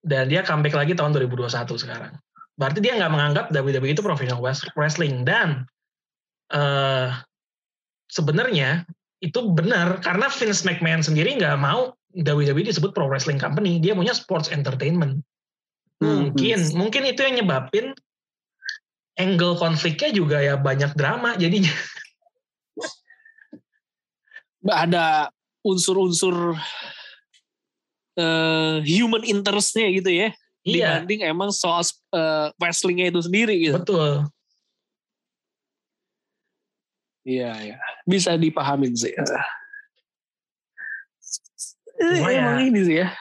Dan dia comeback lagi tahun 2021 sekarang. Berarti dia nggak menganggap WWE itu professional wes- wrestling. Dan eh sebenarnya itu benar karena Vince McMahon sendiri nggak mau WWE disebut pro wrestling company. Dia punya sports entertainment. Hmm. Mungkin, mungkin itu yang nyebabin angle konfliknya juga ya banyak drama jadinya. <laughs> ada unsur-unsur eh, human interestnya gitu ya Iya, dibanding emang soal eh, wrestlingnya itu sendiri gitu. Betul. iya iya. Bisa dipahamin sih. Eh, Cuma ya- emang ini sih ya.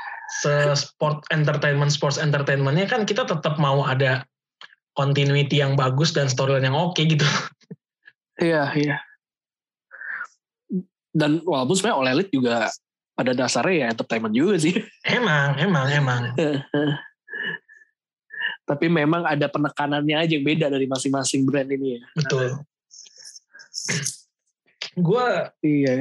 Se-sport entertainment, sports entertainmentnya kan kita tetap mau ada continuity yang bagus dan storyline yang oke gitu. iya iya. Dan walaupun sebenarnya All Elite juga pada dasarnya ya entertainment juga sih. Emang, emang, emang. <laughs> tapi memang ada penekanannya aja yang beda dari masing-masing brand ini ya Betul. <laughs> Gue iya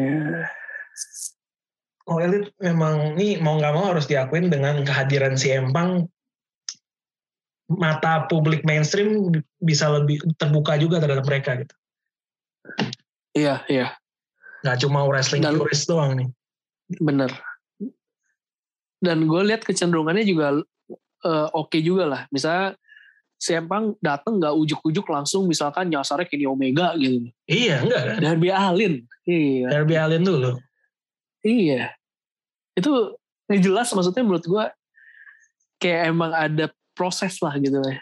Oh Elite memang nih mau nggak mau harus diakuin dengan kehadiran si Empang mata publik mainstream bisa lebih terbuka juga terhadap mereka gitu. iya iya Nggak cuma wrestling Dan- doang nih. Bener. Dan gue lihat kecenderungannya juga eh, oke juga lah. Misalnya si Empang dateng nggak ujuk-ujuk langsung misalkan nyasarnya Kenny Omega gitu. Iya enggak kan? Darby Allin. Iya. Darby Allin dulu. Iya. Itu jelas maksudnya menurut gue kayak emang ada proses lah gitu ya.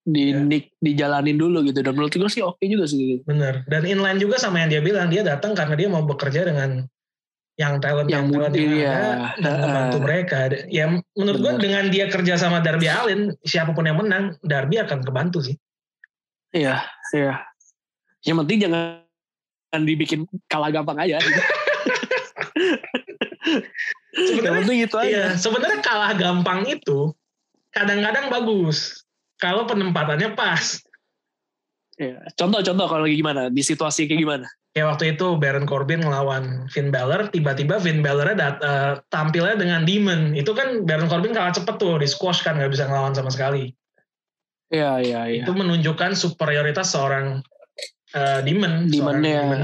Di, Iya. di dijalanin dulu gitu. Dan menurut gue sih oke juga sih gitu. Bener. Dan inline juga sama yang dia bilang dia datang karena dia mau bekerja dengan yang talent Yang yang, talent yang ada ya. dan membantu mereka. Ya menurut gua dengan dia kerja sama Darby Allin siapa pun yang menang Darby akan kebantu sih. Iya. Iya. Yang penting jangan dibikin kalah gampang aja. <laughs> Gitu. Sebenarnya itu aja. Iya, sebenarnya kalah gampang itu kadang-kadang bagus kalau penempatannya pas. Iya. Contoh-contoh kalau lagi gimana di situasi kayak gimana? Kayak waktu itu Baron Corbin ngelawan Finn Balor, tiba-tiba Finn Balor dat- eh, tampilnya dengan Demon. Itu kan Baron Corbin kalah cepet tuh, di squash kan nggak bisa ngelawan sama sekali. Iya iya iya. Itu menunjukkan superioritas seorang eh, Demon, seorang Demonnya. Demon.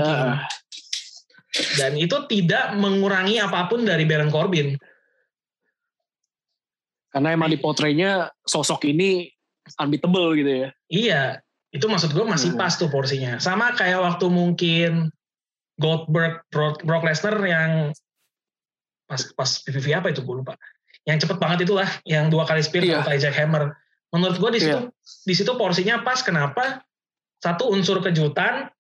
Dan itu tidak mengurangi apa pun dari Baron Corbin. karena emang di portraynya sosok ini unbeatable gitu ya. Iya, itu maksud gue masih Hmm. pas tuh porsinya. Sama kayak waktu mungkin Goldberg, Brock, Lesnar yang pas pas PPV apa itu gue lupa. Yang cepet banget itulah, yang dua kali spear yeah. kali jackhammer. Menurut gue di situ Iya. di situ porsinya pas. Kenapa? Satu unsur kejutan,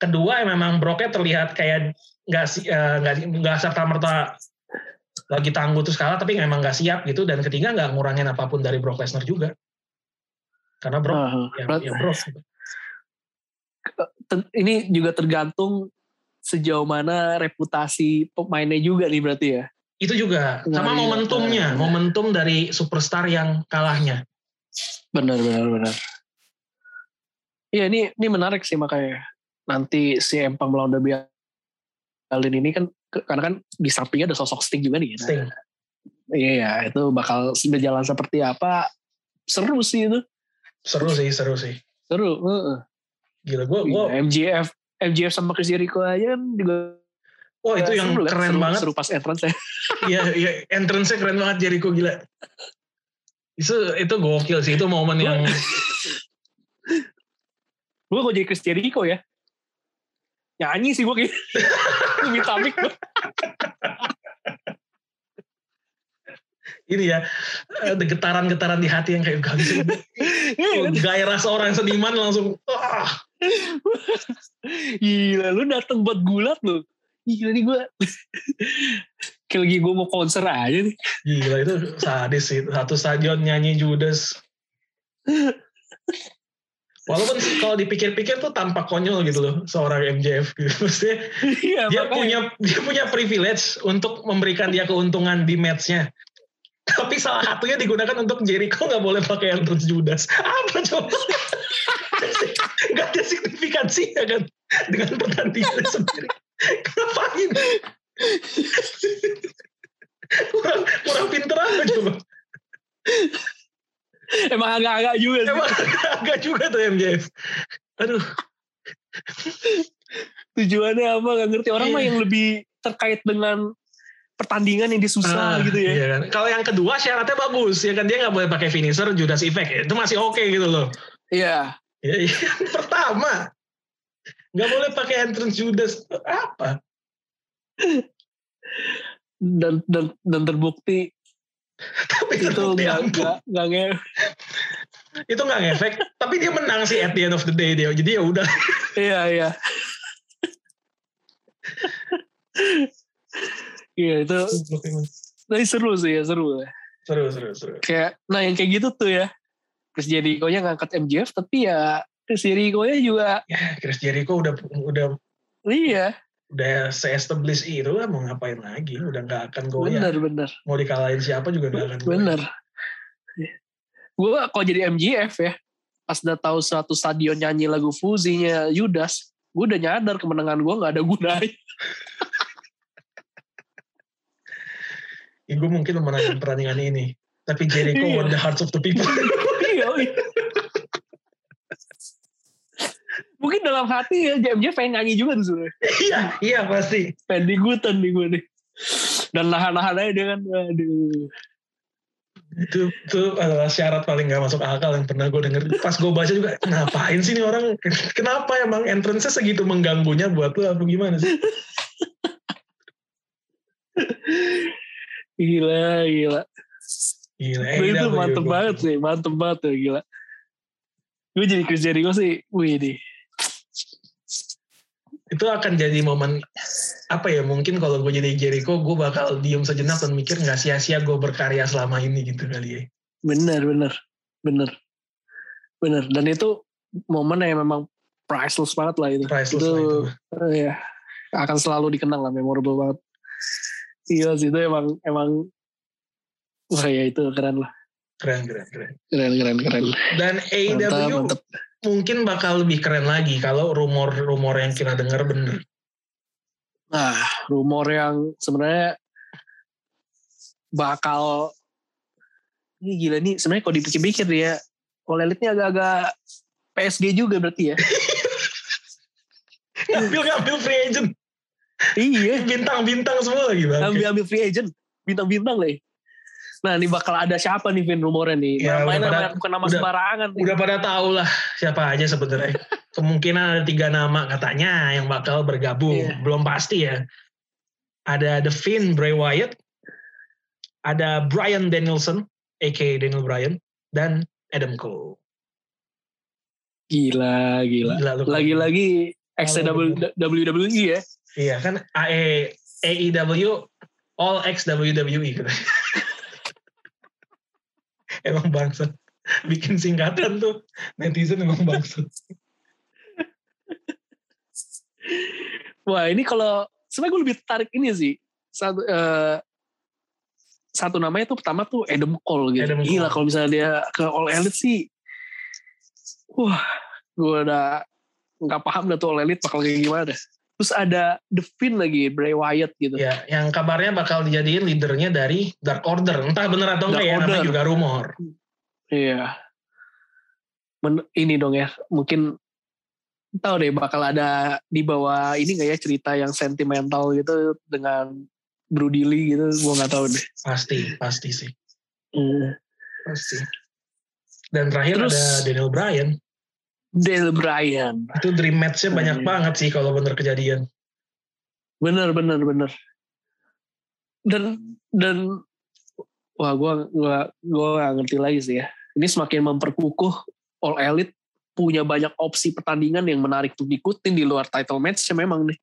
kedua memang Brocknya terlihat kayak nggak si- eh, nggak nggak serta merta lagi tangguh terus kalah, tapi memang nggak siap gitu. Dan ketiga nggak ngurangin apa pun dari Brock Lesnar juga. Karena Brock Ah, ya, berat- ya ter- ini juga tergantung sejauh mana reputasi pemainnya juga nih berarti ya. Itu juga Nah, sama iya, momentumnya, benar. momentum dari superstar yang kalahnya. Benar benar benar. Iya ini ini menarik sih makanya nanti si Empang melawan Darby Allin ini kan karena kan di sampingnya ada sosok Sting juga nih. Nah, Sting. Iya ya itu bakal berjalan seperti apa seru sih itu Seru sih, seru sih. seru. heeh. Gila, gue, gue, Iya, MJF MJF sama Chris Jericho aja kan juga wah itu yang seru, keren seru, banget. seru pas entrance ya. <laughs> Iya, iya, entrance-nya keren banget Jericho gila. Itu itu gokil sih, itu momen yang gue kalau <laughs> jadi Chris Jericho ya nyanyi sih gue kayak <laughs> minta mic gue ini ya ada getaran-getaran di hati yang kayak gak bisa. Iya kan? Gairah seorang seniman langsung ah, gila lu datang buat gulat lu gila nih gue kayak lagi gue mau konser aja nih gila itu sadis sih. Satu stadion nyanyi Judas. Walaupun kalau dipikir-pikir tuh tampak konyol gitu loh seorang MJF gitu. Maksudnya iya dia makanya. punya dia punya privilege untuk memberikan dia keuntungan di matchnya. Tapi salah satunya digunakan untuk Jericho nggak boleh pakai entrance Judas. Apa coba? <laughs> Gak ada signifikansi ya kan dengan pertandingan sendiri. Ngapain? kurang kurang pinter apa coba? emang agak-agak juga sih Emang agak juga tuh MJF. Aduh, tujuannya apa gak ngerti orang Iya. mah yang lebih terkait dengan pertandingan yang dia susah Ah, gitu ya iya kan. Kalau yang kedua syaratnya bagus ya kan dia nggak boleh pakai finisher Judas Effect itu masih oke gitu loh. iya Ya, yang pertama nggak boleh pakai entrance Judas apa? dan dan dan terbukti Tapi itu terbukti nggak ampun. nggak nggak itu nggak ngefek. Tapi dia menang sih at the end of the day dia. Jadi ya udah. iya iya iya itu tapi seru sih ya seru. Seru seru seru. kayak nah yang kayak gitu tuh ya. Chris Jericho nya ngangkat MJF tapi ya Chris Jericho nya juga Ya Chris Jericho udah udah iya. udah se-establish itu lah mau ngapain lagi? Udah nggak akan goyah. Bener bener. Mau dikalahin siapa juga nggak akan goyah. bener. Gue kalau jadi MJF ya pas udah tahu suatu stadion nyanyi lagu fuzinya Judas gue udah nyadar kemenangan gue nggak ada gunanya <laughs> ya, gue mungkin memenangkan pertandingan ini tapi Jericho Iya. won the hearts of the people <laughs> Iya, iya. Mungkin dalam hati ya MJF pengen nyanyi juga tuh sebenarnya. iya iya pasti Pengen digutan nih gue nih. Dan nahan-nahan aja dia kan. Aduh. itu itu adalah syarat paling gak masuk akal yang pernah gue denger pas gue baca juga ngapain sih nih orang kenapa emang entrance-nya segitu mengganggunya buat lu apa gimana sih <laughs> Gila, gila. gila Itu, itu mantep banget sih. Mantep banget tuh, gila. Gue jadi Chris Jericho sih, wih deh. itu akan jadi momen apa ya mungkin kalau gue jadi Jericho gue bakal diem sejenak dan mikir nggak sia-sia gue berkarya selama ini gitu kali ya Bener, bener. Bener. Bener. Dan itu momen yang memang priceless banget lah itu. priceless itu, lah itu Iya. Akan selalu dikenang lah, memorable banget. Iya sih, itu emang, emang, wah ya itu keren lah. keren keren keren Keren, keren, keren. dan AEW mantap. mungkin bakal lebih keren lagi kalau rumor-rumor yang kita dengar bener Nah, rumor yang sebenarnya bakal ini gila nih sebenarnya kalau dipikir-pikir ya Elite ini agak-agak PSG juga berarti ya. <laughs> ngambil ngambil free agent iya, <laughs> bintang-bintang semua lagi bang ambil ambil free agent, bintang-bintang lah. Nah, ini bakal ada siapa nih Vin rumornya nih? Ya, udah pada- nama- bukan nama udah- sembarangan nih. udah pada tahu lah siapa aja sebenarnya <laughs> kemungkinan ada tiga nama katanya yang bakal bergabung Iya. belum pasti ya ada The Finn Bray Wyatt, ada Brian Danielson, aka Daniel Bryan, dan Adam Cole. Gila, gila. Lagi-lagi XW WWE ya. Iya kan AE AEW All X WWE gitu. <laughs> emang bangsa. Bikin singkatan tuh netizen emang bangsa. Wah ini kalau sebenarnya gue lebih tertarik ini sih satu eh, satu namanya tuh pertama tuh Adam Cole gitu. Adam Cole. Gila kalau misalnya dia ke All Elite sih, wah gue udah nggak paham dah tuh All Elite bakal kayak gimana. Terus ada The Finn lagi Bray Wyatt gitu. Ya, yang kabarnya bakal dijadiin leadernya dari Dark Order. Entah bener atau enggak ya, namanya juga rumor. Iya. Men- ini dong ya, mungkin tahu deh bakal ada di bawah ini nggak ya cerita yang sentimental gitu dengan Brody Lee gitu, gue nggak tahu deh. Pasti, pasti sih. Hmm. Pasti. Dan terakhir Terus- ada Daniel Bryan. Dale Bryan, Itu dream match-nya banyak Hmm. banget sih kalau bener kejadian. bener bener bener. Dan dan wah gue gua gua gak ngerti lagi sih ya. Ini semakin memperkukuh All Elite punya banyak opsi pertandingan yang menarik untuk diikutin di luar title match memang nih.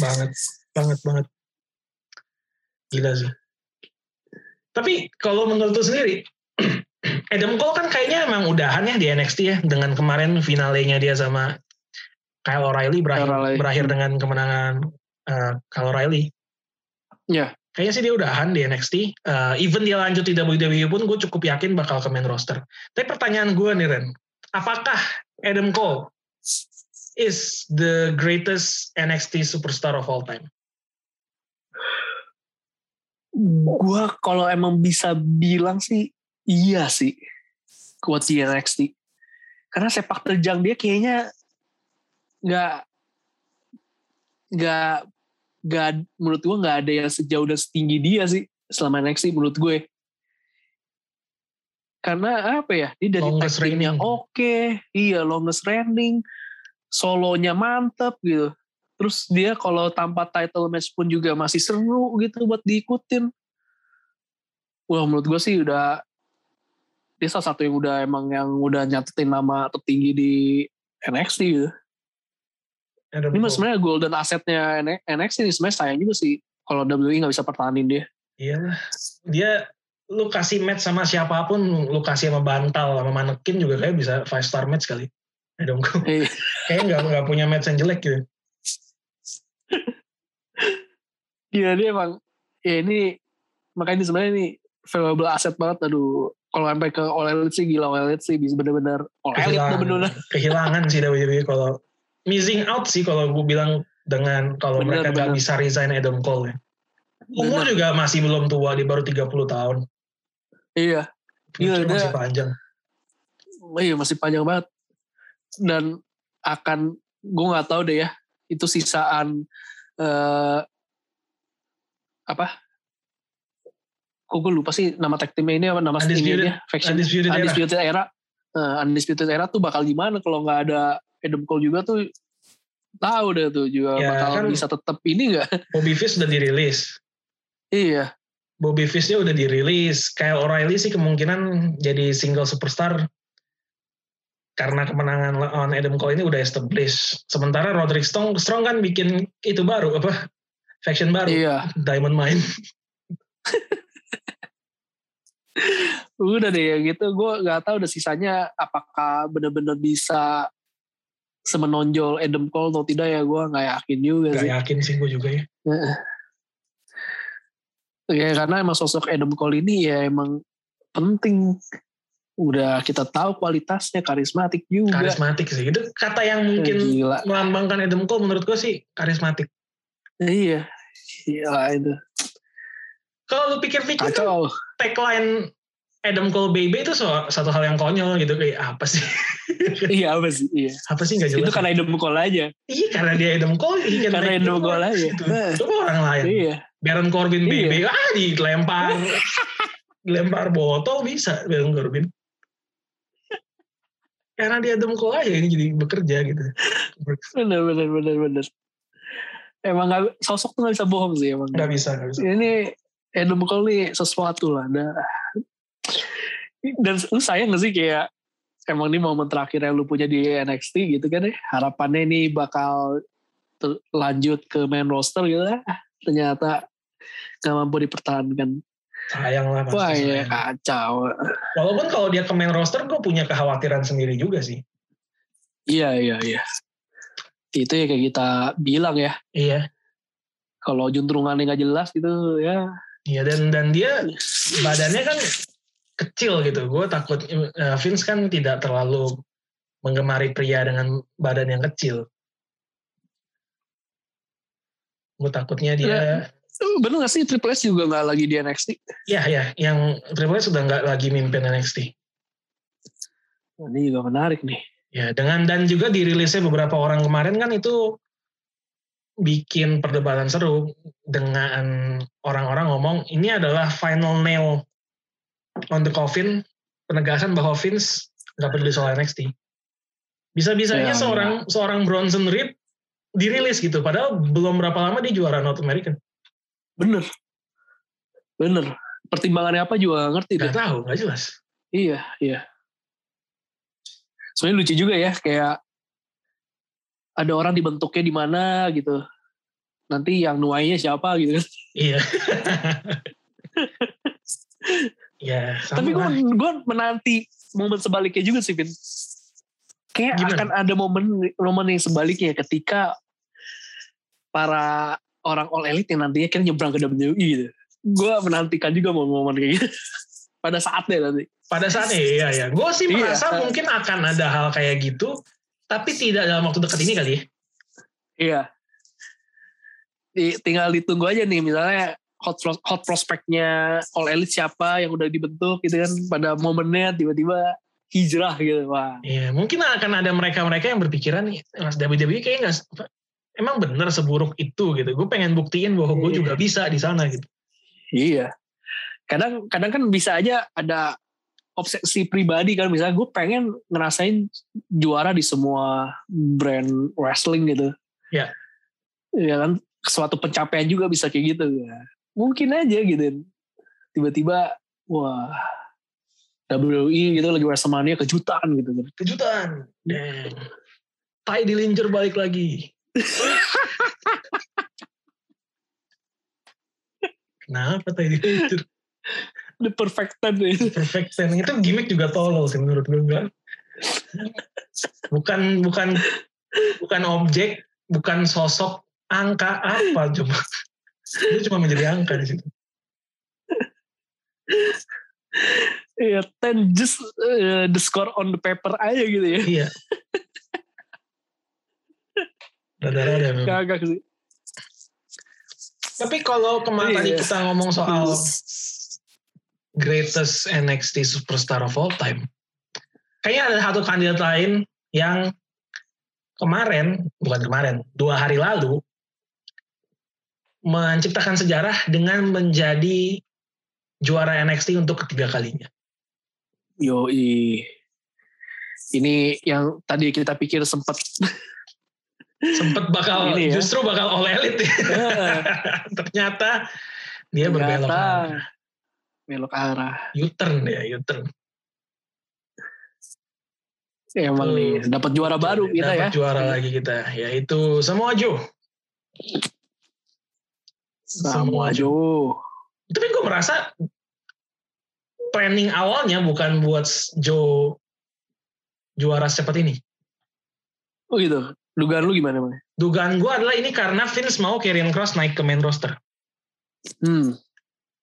Banget, banget, banget. Gila sih. Tapi kalau menurut lu sendiri, <clears throat> Adam Cole kan kayaknya emang udahan ya di NXT ya dengan kemarin finalenya dia sama Kyle O'Reilly berakhir, O'Reilly. berakhir dengan kemenangan uh, Kyle O'Reilly. Ya. Kayaknya sih dia udahan di NXT. Uh, even dia lanjut di WWE pun gue cukup yakin bakal ke main roster. Tapi pertanyaan gue nih Ren, apakah Adam Cole is the greatest NXT superstar of all time? Gue kalau emang bisa bilang sih iya sih kuat di NXT. Karena sepak terjang dia kayaknya nggak nggak nggak menurut gue nggak ada yang sejauh dan setinggi dia sih selama NXT menurut gue. Karena apa ya? Dia dari Longest oke, iya longest reigning, solonya mantep gitu. Terus dia kalau tanpa title match pun juga masih seru gitu buat diikutin. Wah menurut gue sih udah dia salah satu yang udah emang yang udah nyatetin nama tertinggi di NXT gitu. Adam Ini mah Cole. sebenarnya golden assetnya NXT ini sebenarnya sayang juga sih kalau WWE nggak bisa pertahanin dia. Iyalah. Dia lu kasih match sama siapa pun, lu kasih sama bantal sama manekin juga kayak bisa five star match kali. Adam Cole. Iya. <laughs> Kayaknya nggak nggak punya match yang jelek gitu. Iya dia emang ya ini makanya ini sebenarnya ini valuable asset banget. Aduh kalau sampai ke All Elite sih gila All Elite sih bisa bener-bener All Elite bener-bener. <laughs> kehilangan sih WWE kalau missing out sih kalau gue bilang dengan kalau Bener, mereka nggak bisa resign Adam Cole ya. Umur Bener. juga masih belum tua, dia baru 30 tahun. Iya. Future Iya, masih dia- panjang. Iya masih panjang banget. Dan akan gue nggak tahu deh ya itu sisaan eh, apa? Kok gue lupa sih nama tag teamnya ini apa nama Undisputed- ini faction Undisputed Era. Undisputed Era. Eh, Undisputed Era tuh bakal gimana kalau nggak ada Adam Cole juga tuh tahu deh tuh juga Ya, bakal kan- bisa tetap ini nggak? <laughs> Bobby Fish udah dirilis. iya. Bobby Fish-nya udah dirilis. Kyle O'Reilly sih kemungkinan jadi single superstar karena kemenangan lawan Adam Cole ini udah established. Sementara Roderick Strong, Strong kan bikin itu baru apa? Faction baru, Iya. Diamond Mine. <laughs> Udah deh ya gitu. Gue nggak tahu udah sisanya apakah bener-bener bisa semenonjol Adam Cole atau tidak ya gue nggak yakin juga Gak sih. yakin sih gue juga ya. Ya karena emang sosok Adam Cole ini ya emang penting. Udah kita tahu kualitasnya karismatik juga. Karismatik sih. Itu kata yang mungkin Gila. melambangkan Adam Cole menurut gue sih karismatik. Iya. Gila itu. Kalau lu pikir-pikir kan Kacau. tagline Adam Cole baby itu so- satu hal yang konyol gitu kayak apa sih? <laughs> iya apa sih? Iya. apa sih nggak jelas? Itu karena Adam Cole aja. Iya karena dia Adam Cole. Can Karena Adam Cole aja. gitu. Nah. Coba orang lain. Iya. Baron Corbin Iya. baby ah dilempar dilempar botol bisa Baron Corbin. Karena dia Adam Cole aja ini jadi bekerja gitu. Bener bener bener bener. emang gak, sosok tuh gak bisa bohong sih emang. Gak bisa, gak bisa. Ini Adam Cole nih sesuatu lah. Dah. Dan lu sayang gak sih kayak emang ini momen terakhir yang lu punya di NXT gitu kan ya. Harapannya ini bakal lanjut ke main roster gitu ya. Ternyata gak mampu dipertahankan. Sayang lah pasti. Wah ya kacau. Walaupun kalau dia ke main roster gue punya kekhawatiran sendiri juga sih. Iya iya iya. Itu ya kayak kita bilang ya. Iya. Kalau juntrungannya nggak jelas gitu ya. Iya dan dan dia badannya kan kecil gitu. Gue takut eh, Vince kan tidak terlalu menggemari pria dengan badan yang kecil. Gue takutnya dia Bener gak sih Triple H juga nggak lagi di NXT? ya ya yang Triple H sudah nggak lagi mimpin NXT. Ini juga menarik nih. Ya dengan dan juga dirilisnya beberapa orang kemarin kan itu bikin perdebatan seru dengan orang-orang ngomong ini adalah final nail on the coffin penegasan bahwa Vince nggak peduli soal NXT. Bisa-bisanya Ya, seorang seorang Bronson Reed dirilis gitu padahal belum berapa lama dia juara North American. Bener. Bener. Pertimbangannya apa juga gak ngerti Gak deh. tahu, gak jelas. Iya, iya. Soalnya lucu juga ya, kayak ada orang dibentuknya di mana gitu. Nanti yang nuainya siapa gitu kan. Iya. <laughs> ya, sama Tapi gue gue menanti momen sebaliknya juga sih, Vin. Kayak Gimana? akan ada momen momen yang sebaliknya ketika para orang all elite yang nantinya kan nyebrang ke WWE gitu. Gue menantikan juga momen-momen kayak gitu. <laughs> Pada saatnya nanti. pada saatnya iya ya. Gue sih Iya. merasa mungkin akan ada hal kayak gitu, tapi tidak dalam waktu dekat ini kali ya. Iya. Di, tinggal ditunggu aja nih misalnya hot hot prospeknya All Elite siapa yang udah dibentuk gitu kan pada momennya tiba-tiba hijrah gitu wah Iya, mungkin akan ada mereka-mereka yang berpikiran nih, Mas WWE kayaknya nggak emang bener seburuk itu gitu. Gue pengen buktiin bahwa gue Iya. juga bisa di sana gitu. iya kadang kadang kan bisa aja ada obsesi pribadi kan misalnya gue pengen ngerasain juara di semua brand wrestling gitu Iya. ya kan suatu pencapaian juga bisa kayak gitu ya mungkin aja gitu tiba-tiba wah WWE gitu lagi WrestleMania kejutan gitu kan Kejutan. Damn. Tai Dillinger balik lagi. <laughs> Kenapa Tai Dillinger? The perfect ten deh. Perfect Ten itu gimmick juga tolol sih menurut gue enggak. Bukan bukan bukan objek, bukan sosok angka apa coba. Dia cuma menjadi angka di situ. Iya, ten just uh, the score on the paper aja gitu ya. Iya. Rada-rada memang. Kagak sih. Tapi kalau kemarin tadi Iya. kita ngomong soal greatest NXT superstar of all time, kayaknya ada satu kandidat lain yang kemarin, bukan kemarin, dua hari lalu menciptakan sejarah dengan menjadi juara NXT untuk ketiga kalinya. Yoi. Ini yang tadi kita pikir sempat Sempet bakal, Ini ya. justru bakal all elite. <laughs> Ternyata dia berbelok ternyata arah. Belok arah. U-turn ya, U-turn. Emang Tuh. nih dapat juara baru kita ya. Dapat juara lagi kita, yaitu Samoa Joe. Samoa Joe. Tapi gue merasa planning awalnya bukan buat Joe juara secepat ini. Oh gitu. Dugaan lu gimana, Bang? Dugaan gue adalah ini karena Vince mau Karrion Cross naik ke main roster. Hmm.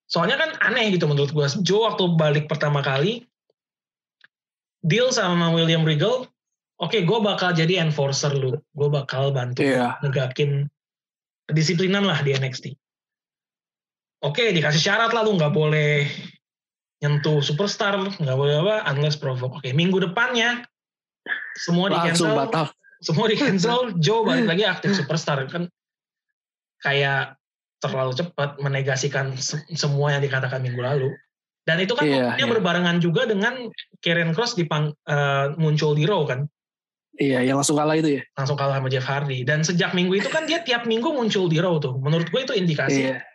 Soalnya kan aneh gitu menurut gue. Joe waktu balik pertama kali, deal sama William Regal, oke gue bakal jadi enforcer lu. Gue bakal bantu Iya. negakin kedisiplinan lah di NXT. Oke, dikasih syarat lah lu nggak boleh nyentuh superstar, nggak boleh apa, unless provoke. Oke, minggu depannya semua di cancel, batal. semua di cancel, Joe balik lagi aktif superstar kan kayak terlalu cepat menegasikan se- semua yang dikatakan minggu lalu. Dan itu kan Iya, momennya iya. berbarengan juga dengan Karen Cross dipang, eh, muncul di Raw kan. Iya, yang langsung kalah itu ya. langsung kalah sama Jeff Hardy. Dan sejak minggu itu kan dia tiap minggu muncul di Raw tuh. Menurut gue itu indikasi Iya.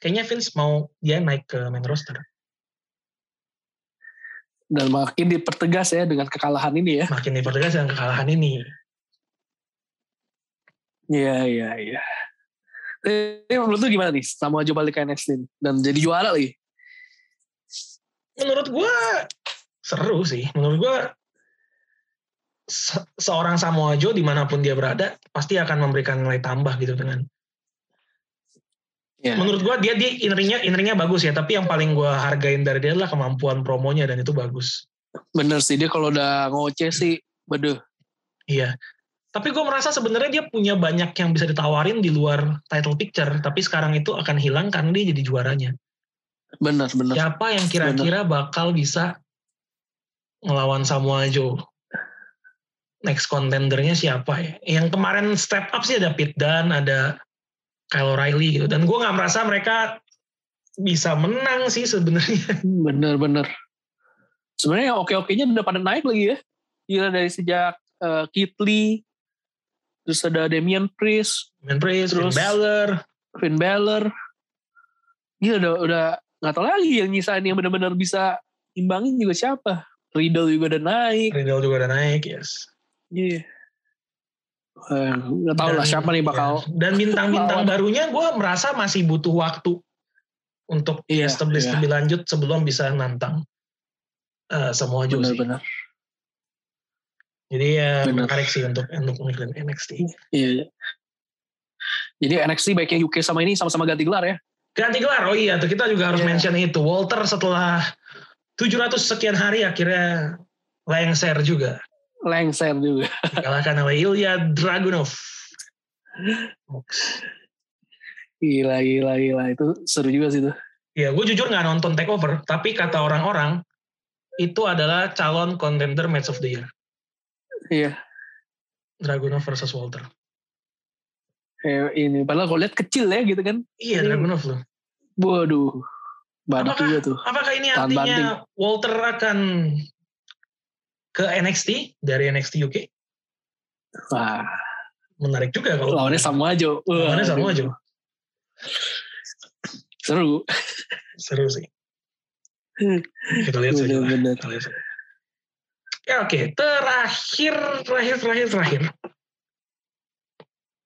kayaknya Vince mau dia naik ke main roster. Dan makin dipertegas ya dengan kekalahan ini ya. Makin dipertegas dengan kekalahan ini. Iya, iya, iya. Eh, menurut lu gimana nih sama Joe balik ke NXT ini? dan jadi juara lagi? Menurut gue seru sih. Menurut gue se- seorang Samoa Joe di mana pun dia berada pasti akan memberikan nilai tambah gitu dengan Iya. menurut gua dia dia inringnya inringnya bagus ya tapi yang paling gua hargain dari dia adalah kemampuan promonya dan itu bagus Bener sih dia kalau udah ngoceh sih, beduh. iya tapi gue merasa sebenarnya dia punya banyak yang bisa ditawarin di luar title picture tapi sekarang itu akan hilang karena dia jadi juaranya Bener, bener. siapa yang kira-kira bakal bisa ngelawan Samoa Joe next contendernya siapa ya yang kemarin step up sih ada Pete Dunne ada Kyle O'Reilly gitu dan gue nggak merasa mereka bisa menang sih sebenarnya Bener, bener. Sebenarnya oke-okenya udah pada naik lagi ya. Gila dari sejak uh, Keith Lee, terus ada Damian Priest, Man Priest, Finn Terus- Balor, Finn Balor. Gila udah udah nggak tahu lagi yang nyisain yang benar-benar bisa imbangin juga siapa. Riddle juga udah naik. Riddle juga udah naik, yes. Iya. Eh, nggak tahu lah Dan- siapa nih bakal. ya. Dan bintang-bintang <laughs> barunya gue merasa masih butuh waktu untuk Iya, establish iya. lebih lanjut sebelum bisa nantang eh, semua Joe sih. Benar-benar. Jadi ya Bener. menarik sih untuk untuk ngikutin NXT. Iya. iya. Jadi NXT baiknya UK sama ini sama-sama ganti gelar ya. Ganti gelar, oh iya tuh kita juga harus Iya. mention itu. Walter setelah 700 sekian hari akhirnya lengser juga. Lengser juga. <laughs> Dikalahkan oleh Ilya Dragunov. Gila, gila, gila. Itu seru juga sih tuh. Ya, gue jujur nggak nonton Takeover, tapi kata orang-orang itu adalah calon contender match of the year. Iya. Dragunov versus Walter. Kayak ini. Padahal kalau lihat kecil ya gitu kan. Iya, Ini- Dragunov loh. Waduh. Apakah- juga tuh. Apakah ini Tahan artinya banting. Walter akan ke NXT dari NXT UK? Wah. Menarik juga kalau Lawannya sama aja. Lawannya sama aja. Seru. Seru sih. <laughs> Kita lihat saja. Kita lihat saja. Ya oke, terakhir, terakhir, terakhir, terakhir.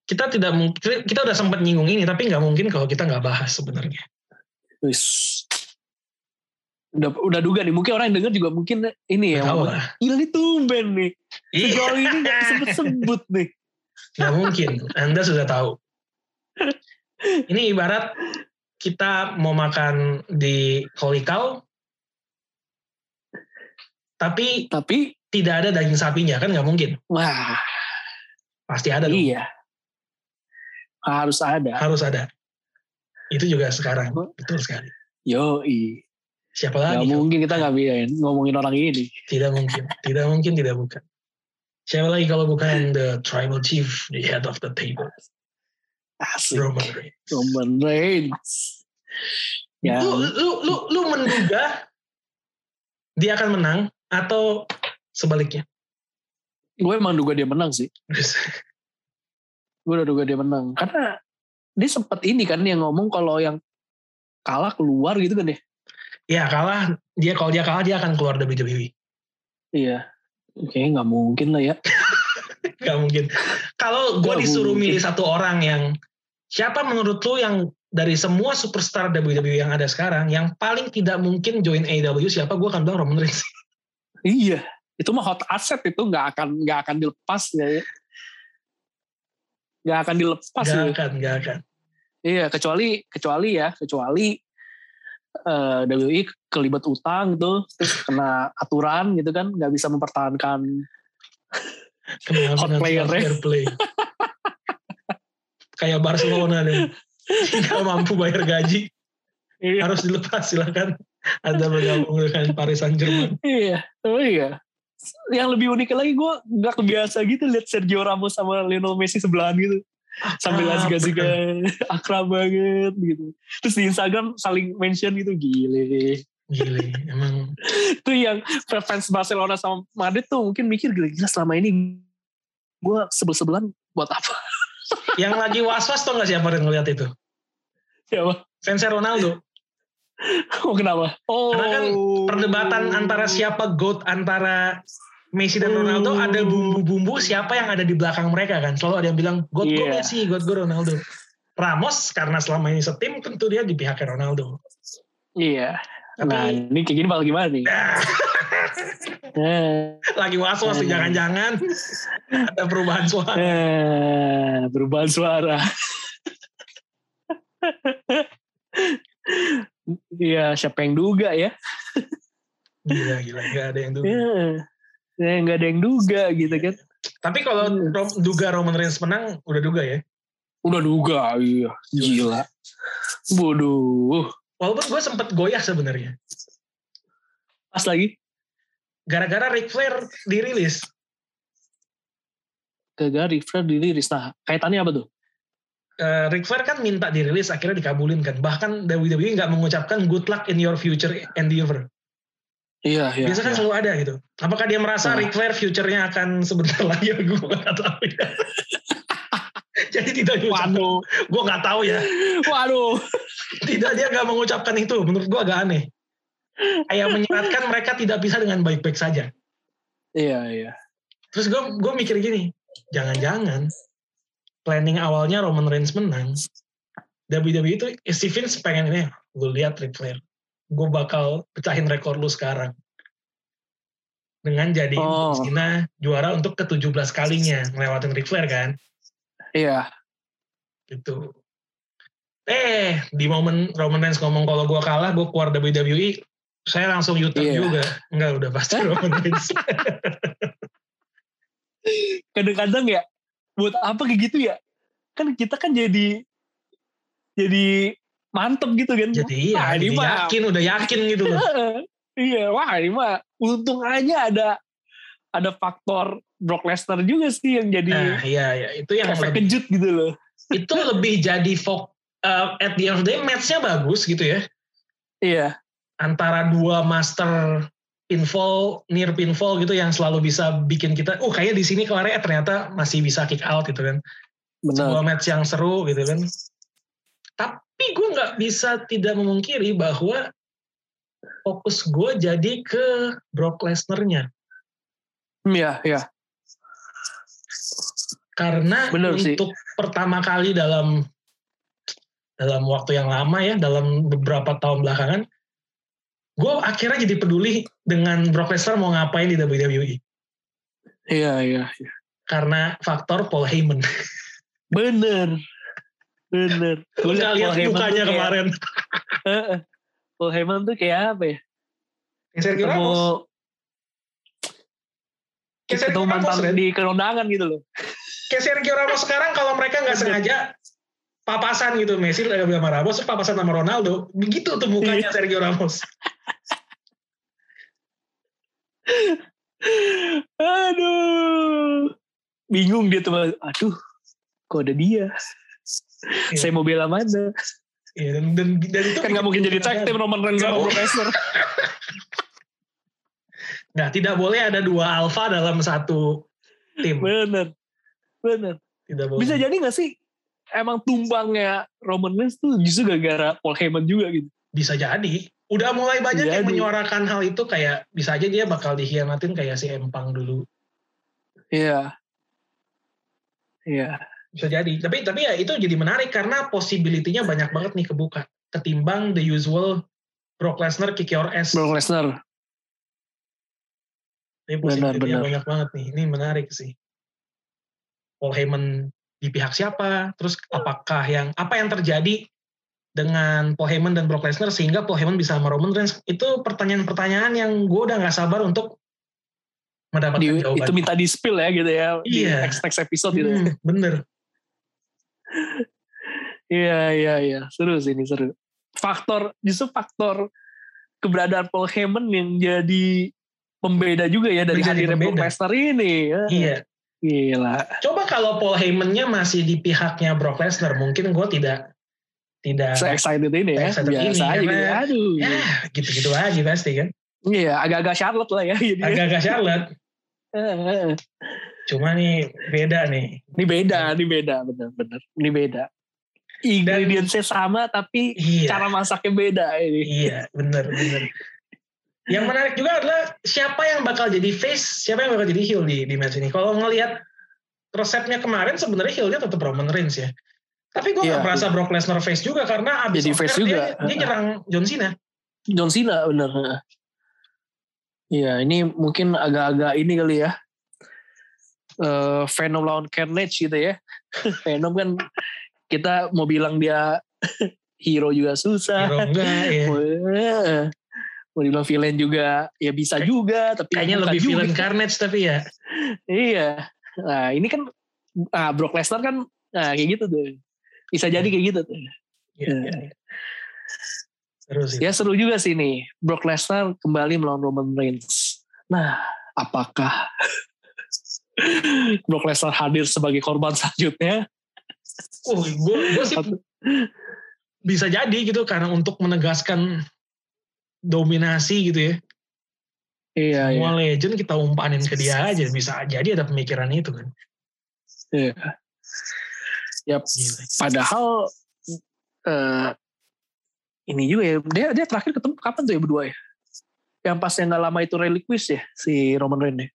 Kita tidak mungkin, kita udah sempat nyinggung ini, tapi nggak mungkin kalau kita nggak bahas sebenarnya. Wis. Udah, udah duga nih. Mungkin orang yang denger juga mungkin ini ya. Tahu lah. Gila nih tumben nih. Iya, Sejauh ini gak disebut-sebut nih. nggak mungkin. Anda sudah tahu. <laughs> Ini ibarat kita mau makan di Holy Cow, tapi Tapi, tidak ada daging sapinya kan nggak mungkin. wah Pasti ada dong. iya. Harus ada. Harus ada. Itu juga sekarang. Betul sekali. Yoi. Siapa Gak lagi? kalau- mungkin kita gak biarin ngomongin orang ini. Tidak mungkin. Tidak mungkin, tidak bukan. Siapa lagi kalau bukan the tribal chief, the head of the table, Asik. Roman Reigns. Roman Reigns. Ya, Lu, lu, lu, lu menduga dia akan menang atau sebaliknya? gue emang duga dia menang sih. Gue udah duga dia menang. Karena dia sempet ini kan yang ngomong kalau yang kalah keluar gitu kan ya. ya kalah, dia kalau dia kalah dia akan keluar dari WWE. Iya. Kayaknya nggak mungkin lah ya. <laughs> Gak mungkin. Kalau gue disuruh mungkin. milih satu orang yang siapa menurut lu yang dari semua superstar WWE yang ada sekarang yang paling tidak mungkin join AEW siapa? Gue akan bilang Roman Reigns. <laughs> Iya. Itu mah hot asset itu nggak akan nggak akan dilepas ya. Nggak akan dilepas Gak ya. akan, gak akan. Iya, kecuali kecuali ya, kecuali eh WI kelibat utang gitu, terus kena aturan gitu kan, nggak bisa mempertahankan. <laughs> Hot player, fair play? <laughs> Kayak Barcelona deh. Gak mampu bayar gaji, Iya, harus dilepas silakan. Anda bergabung dengan Paris Saint Germain. iya, oh iya. Yang lebih unik lagi gue nggak kebiasa gitu lihat Sergio Ramos sama Lionel Messi sebelahan gitu. Sambil Ah, asik-asik <laughs> akrab banget gitu. Terus di Instagram saling mention gitu gile. Gile, emang Itu yang fans Barcelona sama Madrid tuh mungkin mikir gila-gila selama ini gue sebel-sebelan buat apa? Yang lagi was-was tau gak siapa yang ngeliat itu? Siapa? Fansnya Ronaldo. Oh kenapa? Oh. Karena kan Perdebatan antara siapa GOAT antara Messi dan Ronaldo Oh. ada bumbu-bumbu siapa yang ada di belakang mereka kan. Selalu ada yang bilang GOAT gue Iya. Messi, GOAT gue Ronaldo. Ramos karena selama ini setim tentu dia di pihaknya Ronaldo. Iya. Tapi- Nah ini kayak gini bakal gimana nih? <laughs> Eh, lagi was-was Hmm. jangan-jangan ada perubahan suara. eh, perubahan suara. Iya, siapa yang duga ya? Gila, gila, gak ada yang dulu. Ya, nggak ada yang duga gitu kan? Tapi kalau Hmm. Duga Roman Reigns menang, udah duga ya. Udah duga, iya, gila. Bodoh. Walaupun gue sempet goyah sebenarnya. Pas lagi, Gara-gara Ric Flair dirilis. gara Rifra dirilis. Nah, kaitannya apa tuh? Eh, Ric Flair kan minta dirilis, akhirnya dikabulin kan. Bahkan WWE nggak mengucapkan good luck in your future endeavor. Iya, iya. Biasa kan iya. selalu ada gitu. Apakah dia merasa Nah. Ric Flair future-nya akan sebentar <laughs> lagi? Gue nggak tahu ya. <laughs> Jadi tidak. Waduh, Gue nggak tahu ya. waduh. <laughs> Tidak dia nggak mengucapkan itu. Menurut gue agak aneh. Kayak menyeratkan mereka tidak bisa dengan baik-baik saja. Iya, iya. Terus gue gue mikir gini, jangan-jangan planning awalnya Roman Reigns menang. WWE itu eh, si Vince pengen ini, lu lihat Ric Flair, gue bakal pecahin rekor lu sekarang. Dengan jadi Oh. Cena juara untuk ke-17 kalinya ngelewatin Ric Flair kan, Iya. gitu. Eh, di momen Roman Reigns ngomong kalau gue kalah, gue keluar WWE, saya langsung YouTube Iya. juga. Enggak, udah pasti <laughs> Roman Reigns. Kadang-kadang ya, buat apa kayak gitu ya? Kan kita kan jadi jadi mantep gitu kan. jadi iya, ini jadi mah- yakin, udah yakin gitu loh. <laughs> iya, wah ini mah untung aja ada ada faktor Brock Lesnar juga sih yang jadi Nah, iya, iya. Itu yang efek lebih, kejut gitu loh. itu lebih jadi fok, uh, at the end of the day, match-nya bagus gitu ya. Iya, Antara dua master pinfall, near pinfall gitu yang selalu bisa bikin kita, oh kayaknya di sini kemarin eh, ternyata masih bisa kick out gitu kan. Sebuah benar. match yang seru gitu kan. Tapi gue nggak bisa tidak memungkiri bahwa fokus gue jadi ke Brock Lesnar-nya. Iya, iya. Karena Bener sih. untuk pertama kali dalam dalam waktu yang lama ya, dalam beberapa tahun belakangan, gue akhirnya jadi peduli dengan Brock Lesnar mau ngapain di WWE. Iya, iya. Karena faktor Paul Heyman. Bener. Bener. <laughs> Nggak liat lihat mukanya kayak- kemarin. <laughs> Paul Heyman tuh kayak apa ya? Sergio Ketemu Ramos. Kayak ketemu Ramos, mantan Ren. di kerondangan gitu loh. Kayak Sergio Ramos sekarang kalau mereka nggak sengaja papasan gitu. Messi lagi sama Ramos, terus papasan sama Ronaldo. Begitu tuh mukanya Sergio Ramos. Aduh. Bingung dia tuh. Aduh. Kok ada dia? Iya. Saya mau bela mana? Iya, dan, dan, dan itu Kan gak mungkin jadi tag team Roman Reigns sama Lesnar. <laughs> Nah, tidak boleh ada dua alpha dalam satu tim. Bener. Bener. Tidak boleh. Bisa jadi gak sih emang tumbangnya Roman Reigns tuh justru gara-gara Paul Heyman juga gitu. Bisa jadi. Udah mulai banyak yang Jadi. menyuarakan hal itu kayak bisa aja dia bakal dikhianatin kayak si Empang dulu. Iya. Iya. Bisa jadi. Tapi tapi ya itu jadi menarik karena possibility-nya banyak banget nih kebuka. Ketimbang the usual Brock Lesnar kick your ass. Brock Lesnar. Ini Benar, benar. banyak banget nih. Ini menarik sih. Paul Heyman di pihak siapa? Terus apakah yang apa yang terjadi dengan Paul Heyman dan Brock Lesnar sehingga Paul Heyman bisa sama Roman Reigns? Itu pertanyaan-pertanyaan yang gue udah nggak sabar untuk mendapatkan Di, jawaban. itu minta di spill ya gitu ya. Di Iya. next next episode gitu. ya. Hmm, bener. Iya iya iya seru sih ini seru. Faktor justru faktor keberadaan Paul Heyman yang jadi pembeda juga ya dari hadirnya Brock. Lesnar ini. Ya. Iya. Gila. Coba kalau Paul Heyman-nya masih di pihaknya Brock Lesnar, mungkin gue tidak tidak Se excited ini ya. Se-excited Biasa ini, aja gitu. karena- Aduh. ya gitu-gitu aja pasti kan. Iya agak-agak Charlotte lah ya. Jadi. Agak-agak Charlotte. Cuma nih beda nih. Ini beda, ini beda, bener-bener. Ini beda. Ingredientsnya sama tapi Iya. cara masaknya beda ini. Iya, bener bener. Yang menarik juga adalah siapa yang bakal jadi face, siapa yang bakal jadi heel di di match ini. Kalau ngelihat resepnya kemarin sebenarnya heelnya tetap Roman Reigns ya. Tapi gue Iya, nggak merasa Brock Lesnar face juga karena abis Jadi face dia, juga. dia nyerang John Cena. John Cena bener. Iya, ini mungkin agak-agak ini kali ya. Eh Venom lawan Carnage gitu ya. <laughs> Venom kan kita mau bilang dia <laughs> hero juga susah. Hero enggak ya. Dibilang villain juga ya bisa juga tapi Kayaknya lebih juga. villain Carnage tapi ya. <laughs> Iya. Nah, ini kan ah, Brock Lesnar kan nah, kayak gitu tuh. Bisa jadi kayak gitu tuh. Iya, iya, iya. Seru sih. Ya seru juga sih nih. Brock Lesnar kembali melawan Roman Reigns. Nah, apakah <laughs> Brock Lesnar hadir sebagai korban selanjutnya? Oh, gue gue sih bisa jadi gitu karena untuk menegaskan dominasi gitu ya. Iya, iya. Semua legend kita umpanin ke dia aja bisa jadi ada pemikiran itu kan. iya. Ya, Gila. padahal eh, ini juga ya. Dia dia terakhir ketemu kapan tuh ya berdua ya? Yang pas yang gak lama itu reliquis ya si Roman Reigns ya?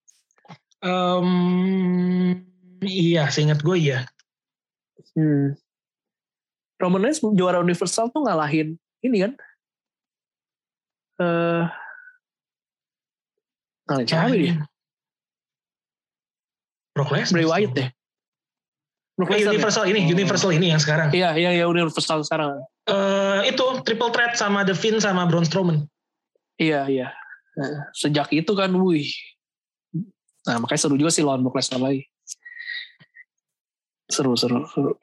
Em, iya, seingat gue iya. Hmm. Roman Reigns juara Universal tuh ngalahin ini kan? Eh ngalahin siapa dia? Brock Lesnar. Bray Wyatt deh. Brock Eh, ya? Universal ini, Oh. Universal ini yang sekarang. Iya, iya, iya Universal sekarang. Eh itu triple threat sama The Finn sama Braun Strowman. Iya, iya. Nah, sejak itu kan, wih. Nah, makanya seru juga sih lawan Brock Lesnar lagi. Seru, seru, seru.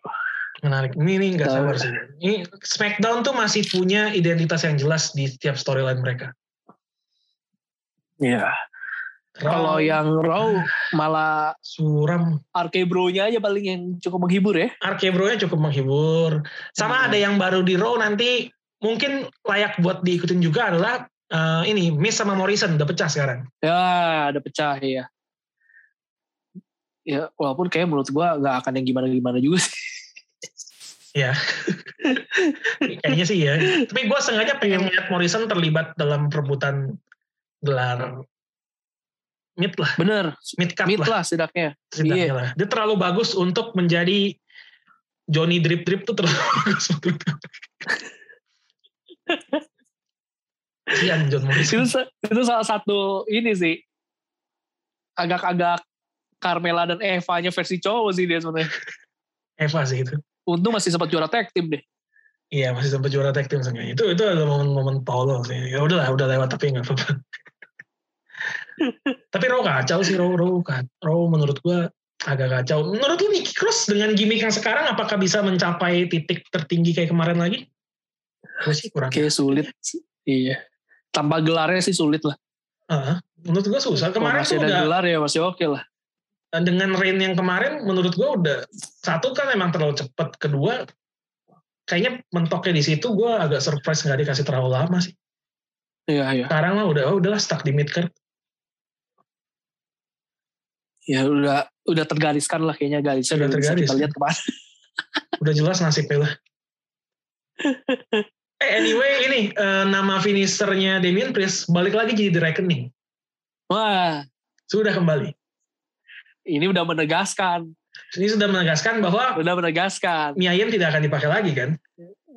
Menarik. Ini ini nggak sabar sih. Ini SmackDown tuh masih punya identitas yang jelas di setiap storyline mereka. Iya. Kalau Raw, yang Raw malah suram, RK Bro-nya aja paling yang cukup menghibur ya. Arkebro-nya cukup menghibur. Sama Hmm. ada yang baru di Raw nanti mungkin layak buat diikutin juga adalah eh, ini Miss sama Morrison udah pecah sekarang. Ya, ada pecah ya. Ya, walaupun kayak menurut gua nggak akan yang gimana-gimana juga sih. <laughs> Kayaknya sih ya. Tapi gue sengaja pengen lihat Morrison terlibat dalam perebutan gelar mid lah, Bener, mid card mid lah. lah setidaknya. setidaknya Iya. lah. Dia terlalu bagus untuk menjadi Johnny Drip Drip tuh terlalu <laughs> bagus untuk <laughs> Kasian John itu, Morrison. sa- itu salah satu ini sih. Agak-agak Carmela dan Eva-nya versi cowok sih dia sebenarnya. Eva sih itu. Untung masih sempat juara tag team deh. Iya masih sempat juara tag team seenggaknya. Itu itu adalah momen-momen tolol sih. Ya udahlah, udah lewat tapi nggak apa-apa. <laughs> tapi Raw kacau sih Raw, Raw, Raw menurut gua agak kacau. Menurut lu Nikki Cross dengan gimmick yang sekarang apakah bisa mencapai titik tertinggi kayak kemarin lagi? Gue sih kurang. Kayak sulit. Iya. Tanpa gelarnya sih sulit lah. Ah, menurut gua susah. Kemarin masih tuh ada udah gelar ya masih oke lah. Dan dengan rain yang kemarin menurut gue udah satu kan emang terlalu cepet kedua kayaknya mentoknya di situ gue agak surprise nggak dikasih terlalu lama sih. Iya, iya. sekarang lah udah oh, udahlah stuck di mid card Ya udah udah tergariskan lah kayaknya garisnya Udah tergaris. kita lihat ke mana. <laughs> udah jelas nasibnya lah. <laughs> Eh anyway ini eh, nama finishernya Damien Priest balik lagi jadi The Reckoning. Wah, sudah kembali ini udah menegaskan, ini sudah menegaskan bahwa udah menegaskan. Miyayem tidak akan dipakai lagi kan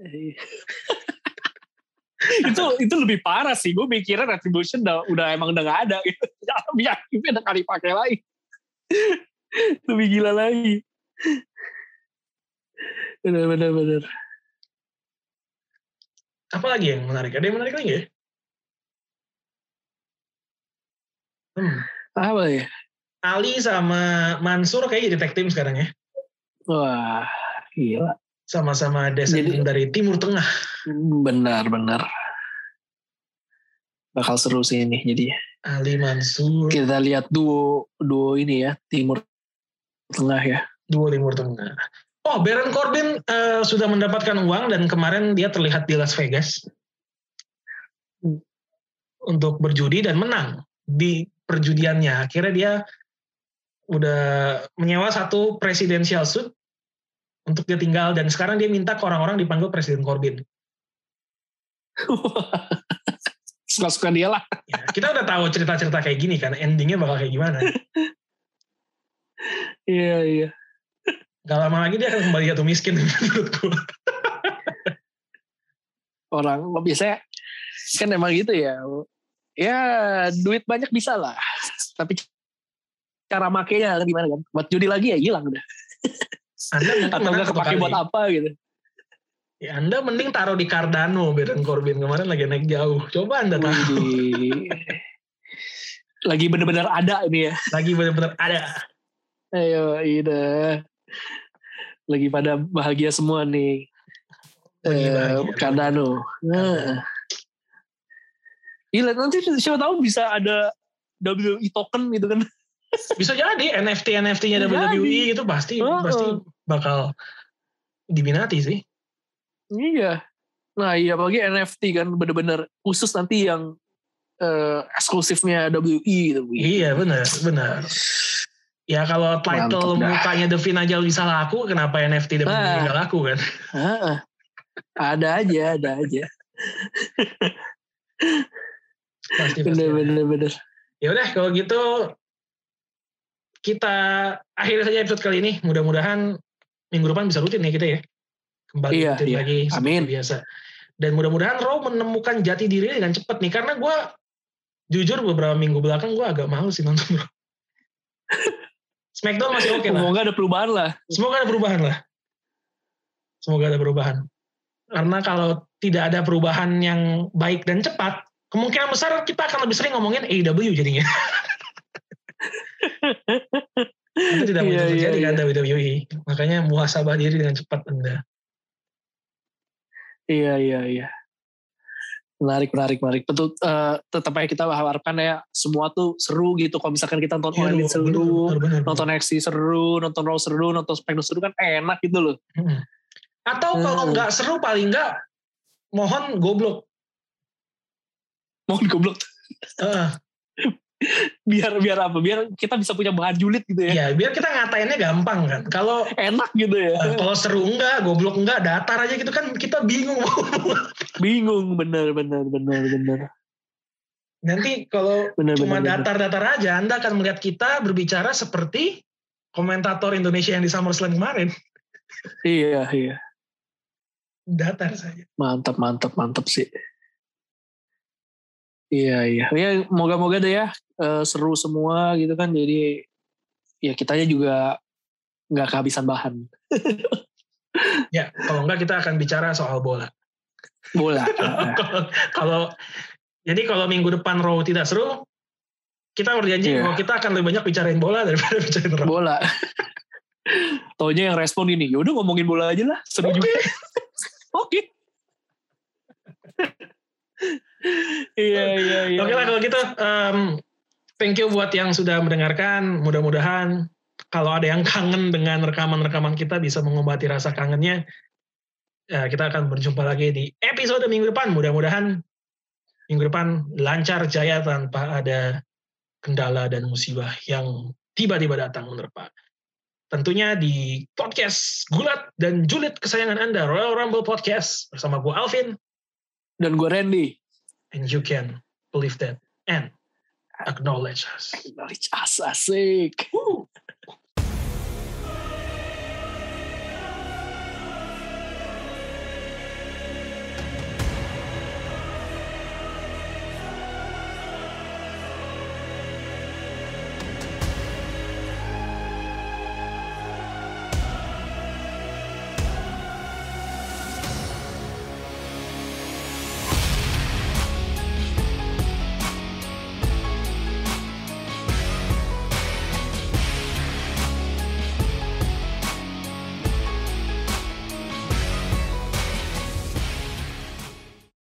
<laughs> itu itu lebih parah sih. Gue mikirnya retribution udah, udah emang udah gak ada <laughs> gitu. Biar udah kali pakai lagi. <laughs> lebih gila lagi. Bener bener bener. apa lagi yang menarik ada yang menarik lagi ya hmm. Apa ya? Ali sama Mansur kayak jadi tag team sekarang ya Wah, gila. sama-sama descendant Jadi- dari Timur Tengah. Benar benar. Bakal seru sih ini jadi. Ali Mansur, Kita lihat duo duo ini ya timur tengah ya. duo Timur Tengah. Oh, Baron Corbin eh, sudah mendapatkan uang dan kemarin dia terlihat di Las Vegas untuk berjudi dan menang di perjudiannya. Akhirnya dia udah menyewa satu presidential suit untuk dia tinggal dan sekarang dia minta ke orang-orang dipanggil Presiden Corbyn. <laughs> Suka-suka dia lah. Ya, kita udah tahu cerita-cerita kayak gini kan, endingnya bakal kayak gimana. <laughs> Iya, iya. Gak lama lagi dia akan kembali jatuh miskin <laughs> menurutku. Orang biasanya kan emang gitu ya. Ya duit banyak bisa lah. Tapi cara makainya gimana kan? Buat judi lagi ya hilang udah. Atau menang nggak satu kepake buat apa gitu. Ya, anda mending taruh di Cardano Baron Corbin kemarin lagi naik jauh. Coba Anda. Widih. Lagi bener-bener ada ini ya. Lagi benar-benar ada. Ayo, ida. Lagi pada bahagia semua nih. Lagi Eh. Cardano. Nah. Gila, nanti siapa tahu bisa ada WWE token gitu kan. Bisa jadi NFT NFT-nya WWE itu pasti Heeh. pasti bakal diminati sih. Iya. Nah iya apalagi NFT kan bener-bener khusus nanti yang eh, eksklusifnya WWE gitu. Iya benar benar. Ya kalau title Mantap dah. mukanya The Fin aja bisa laku, kenapa NFT WWE Ah. nggak laku kan? Heeh. Ada aja, ada aja. Pasti pasti. Bener, bener, bener. Ya udah kalau gitu kita akhiri saja episode kali ini. Mudah-mudahan minggu depan bisa rutin ya kita ya. Kembali Iya, rutin iya. lagi seperti Amin. biasa. Dan mudah-mudahan Raw menemukan jati diri dengan cepat nih karena gue jujur beberapa minggu belakang gue agak males sih nonton Raw. <laughs> Smackdown masih oke lah. Semoga ada perubahan lah. Semoga ada perubahan lah. Semoga ada perubahan. Karena kalau tidak ada perubahan yang baik dan cepat, kemungkinan besar kita akan lebih sering ngomongin AEW jadinya. <laughs> Itu tidak mungkin Iya, iya, terjadi kan iya. WWE. Makanya muhasabah diri dengan cepat Anda. Iya, iya, iya. Menarik, menarik, menarik. Betul, eh, tetap aja kita harapkan ya semua tuh seru gitu. Kalau misalkan kita nonton All Elite Iya, bener, seru, bener, bener, nonton NXT seru, nonton Raw seru, nonton SmackDown seru kan enak gitu loh. Hmm. Atau kalau Hmm. nggak seru paling nggak mohon goblok. Mohon goblok. Heeh. Biar biar apa? Biar kita bisa punya bahan julid gitu ya. Iya, biar kita ngatainnya gampang kan. Kalau Enak gitu ya. eh, kalau seru enggak, goblok enggak, datar aja gitu kan kita bingung. Bingung bener bener bener bener. Nanti kalau Bener cuma datar-datar aja, Anda akan melihat kita berbicara seperti komentator Indonesia yang di SummerSlam kemarin. Iya iya. Datar saja. Mantap mantap mantap sih. Iya iya. Ya moga-moga deh ya eh, seru semua gitu kan. Jadi ya kitanya juga nggak kehabisan bahan. <laughs> Ya, kalau enggak kita akan bicara soal bola. Bola. <laughs> Kalau- kalau jadi kalau minggu depan Raw tidak seru, kita berjanji Iya. bahwa kita akan lebih banyak bicarain bola daripada <laughs> bicarain Raw. bola. Taunya yang respon ini, yaudah ngomongin bola aja lah, seru Oke. juga. Oke. Iya iya iya. Oke lah kalau gitu, em, thank you buat yang sudah mendengarkan. Mudah-mudahan kalau ada yang <laughs> kangen dengan rekaman-rekaman kita bisa mengobati rasa kangennya. Ya, kita akan berjumpa lagi di episode minggu depan. Mudah-mudahan minggu depan lancar jaya tanpa ada kendala dan musibah yang tiba-tiba datang menerpa. Tentunya di podcast Gulat dan Julid kesayangan Anda, Royal Rumble Podcast bersama gue Alvin, Dan gue Randy. And you can believe that and acknowledge us. Knowledge as asik. Woo.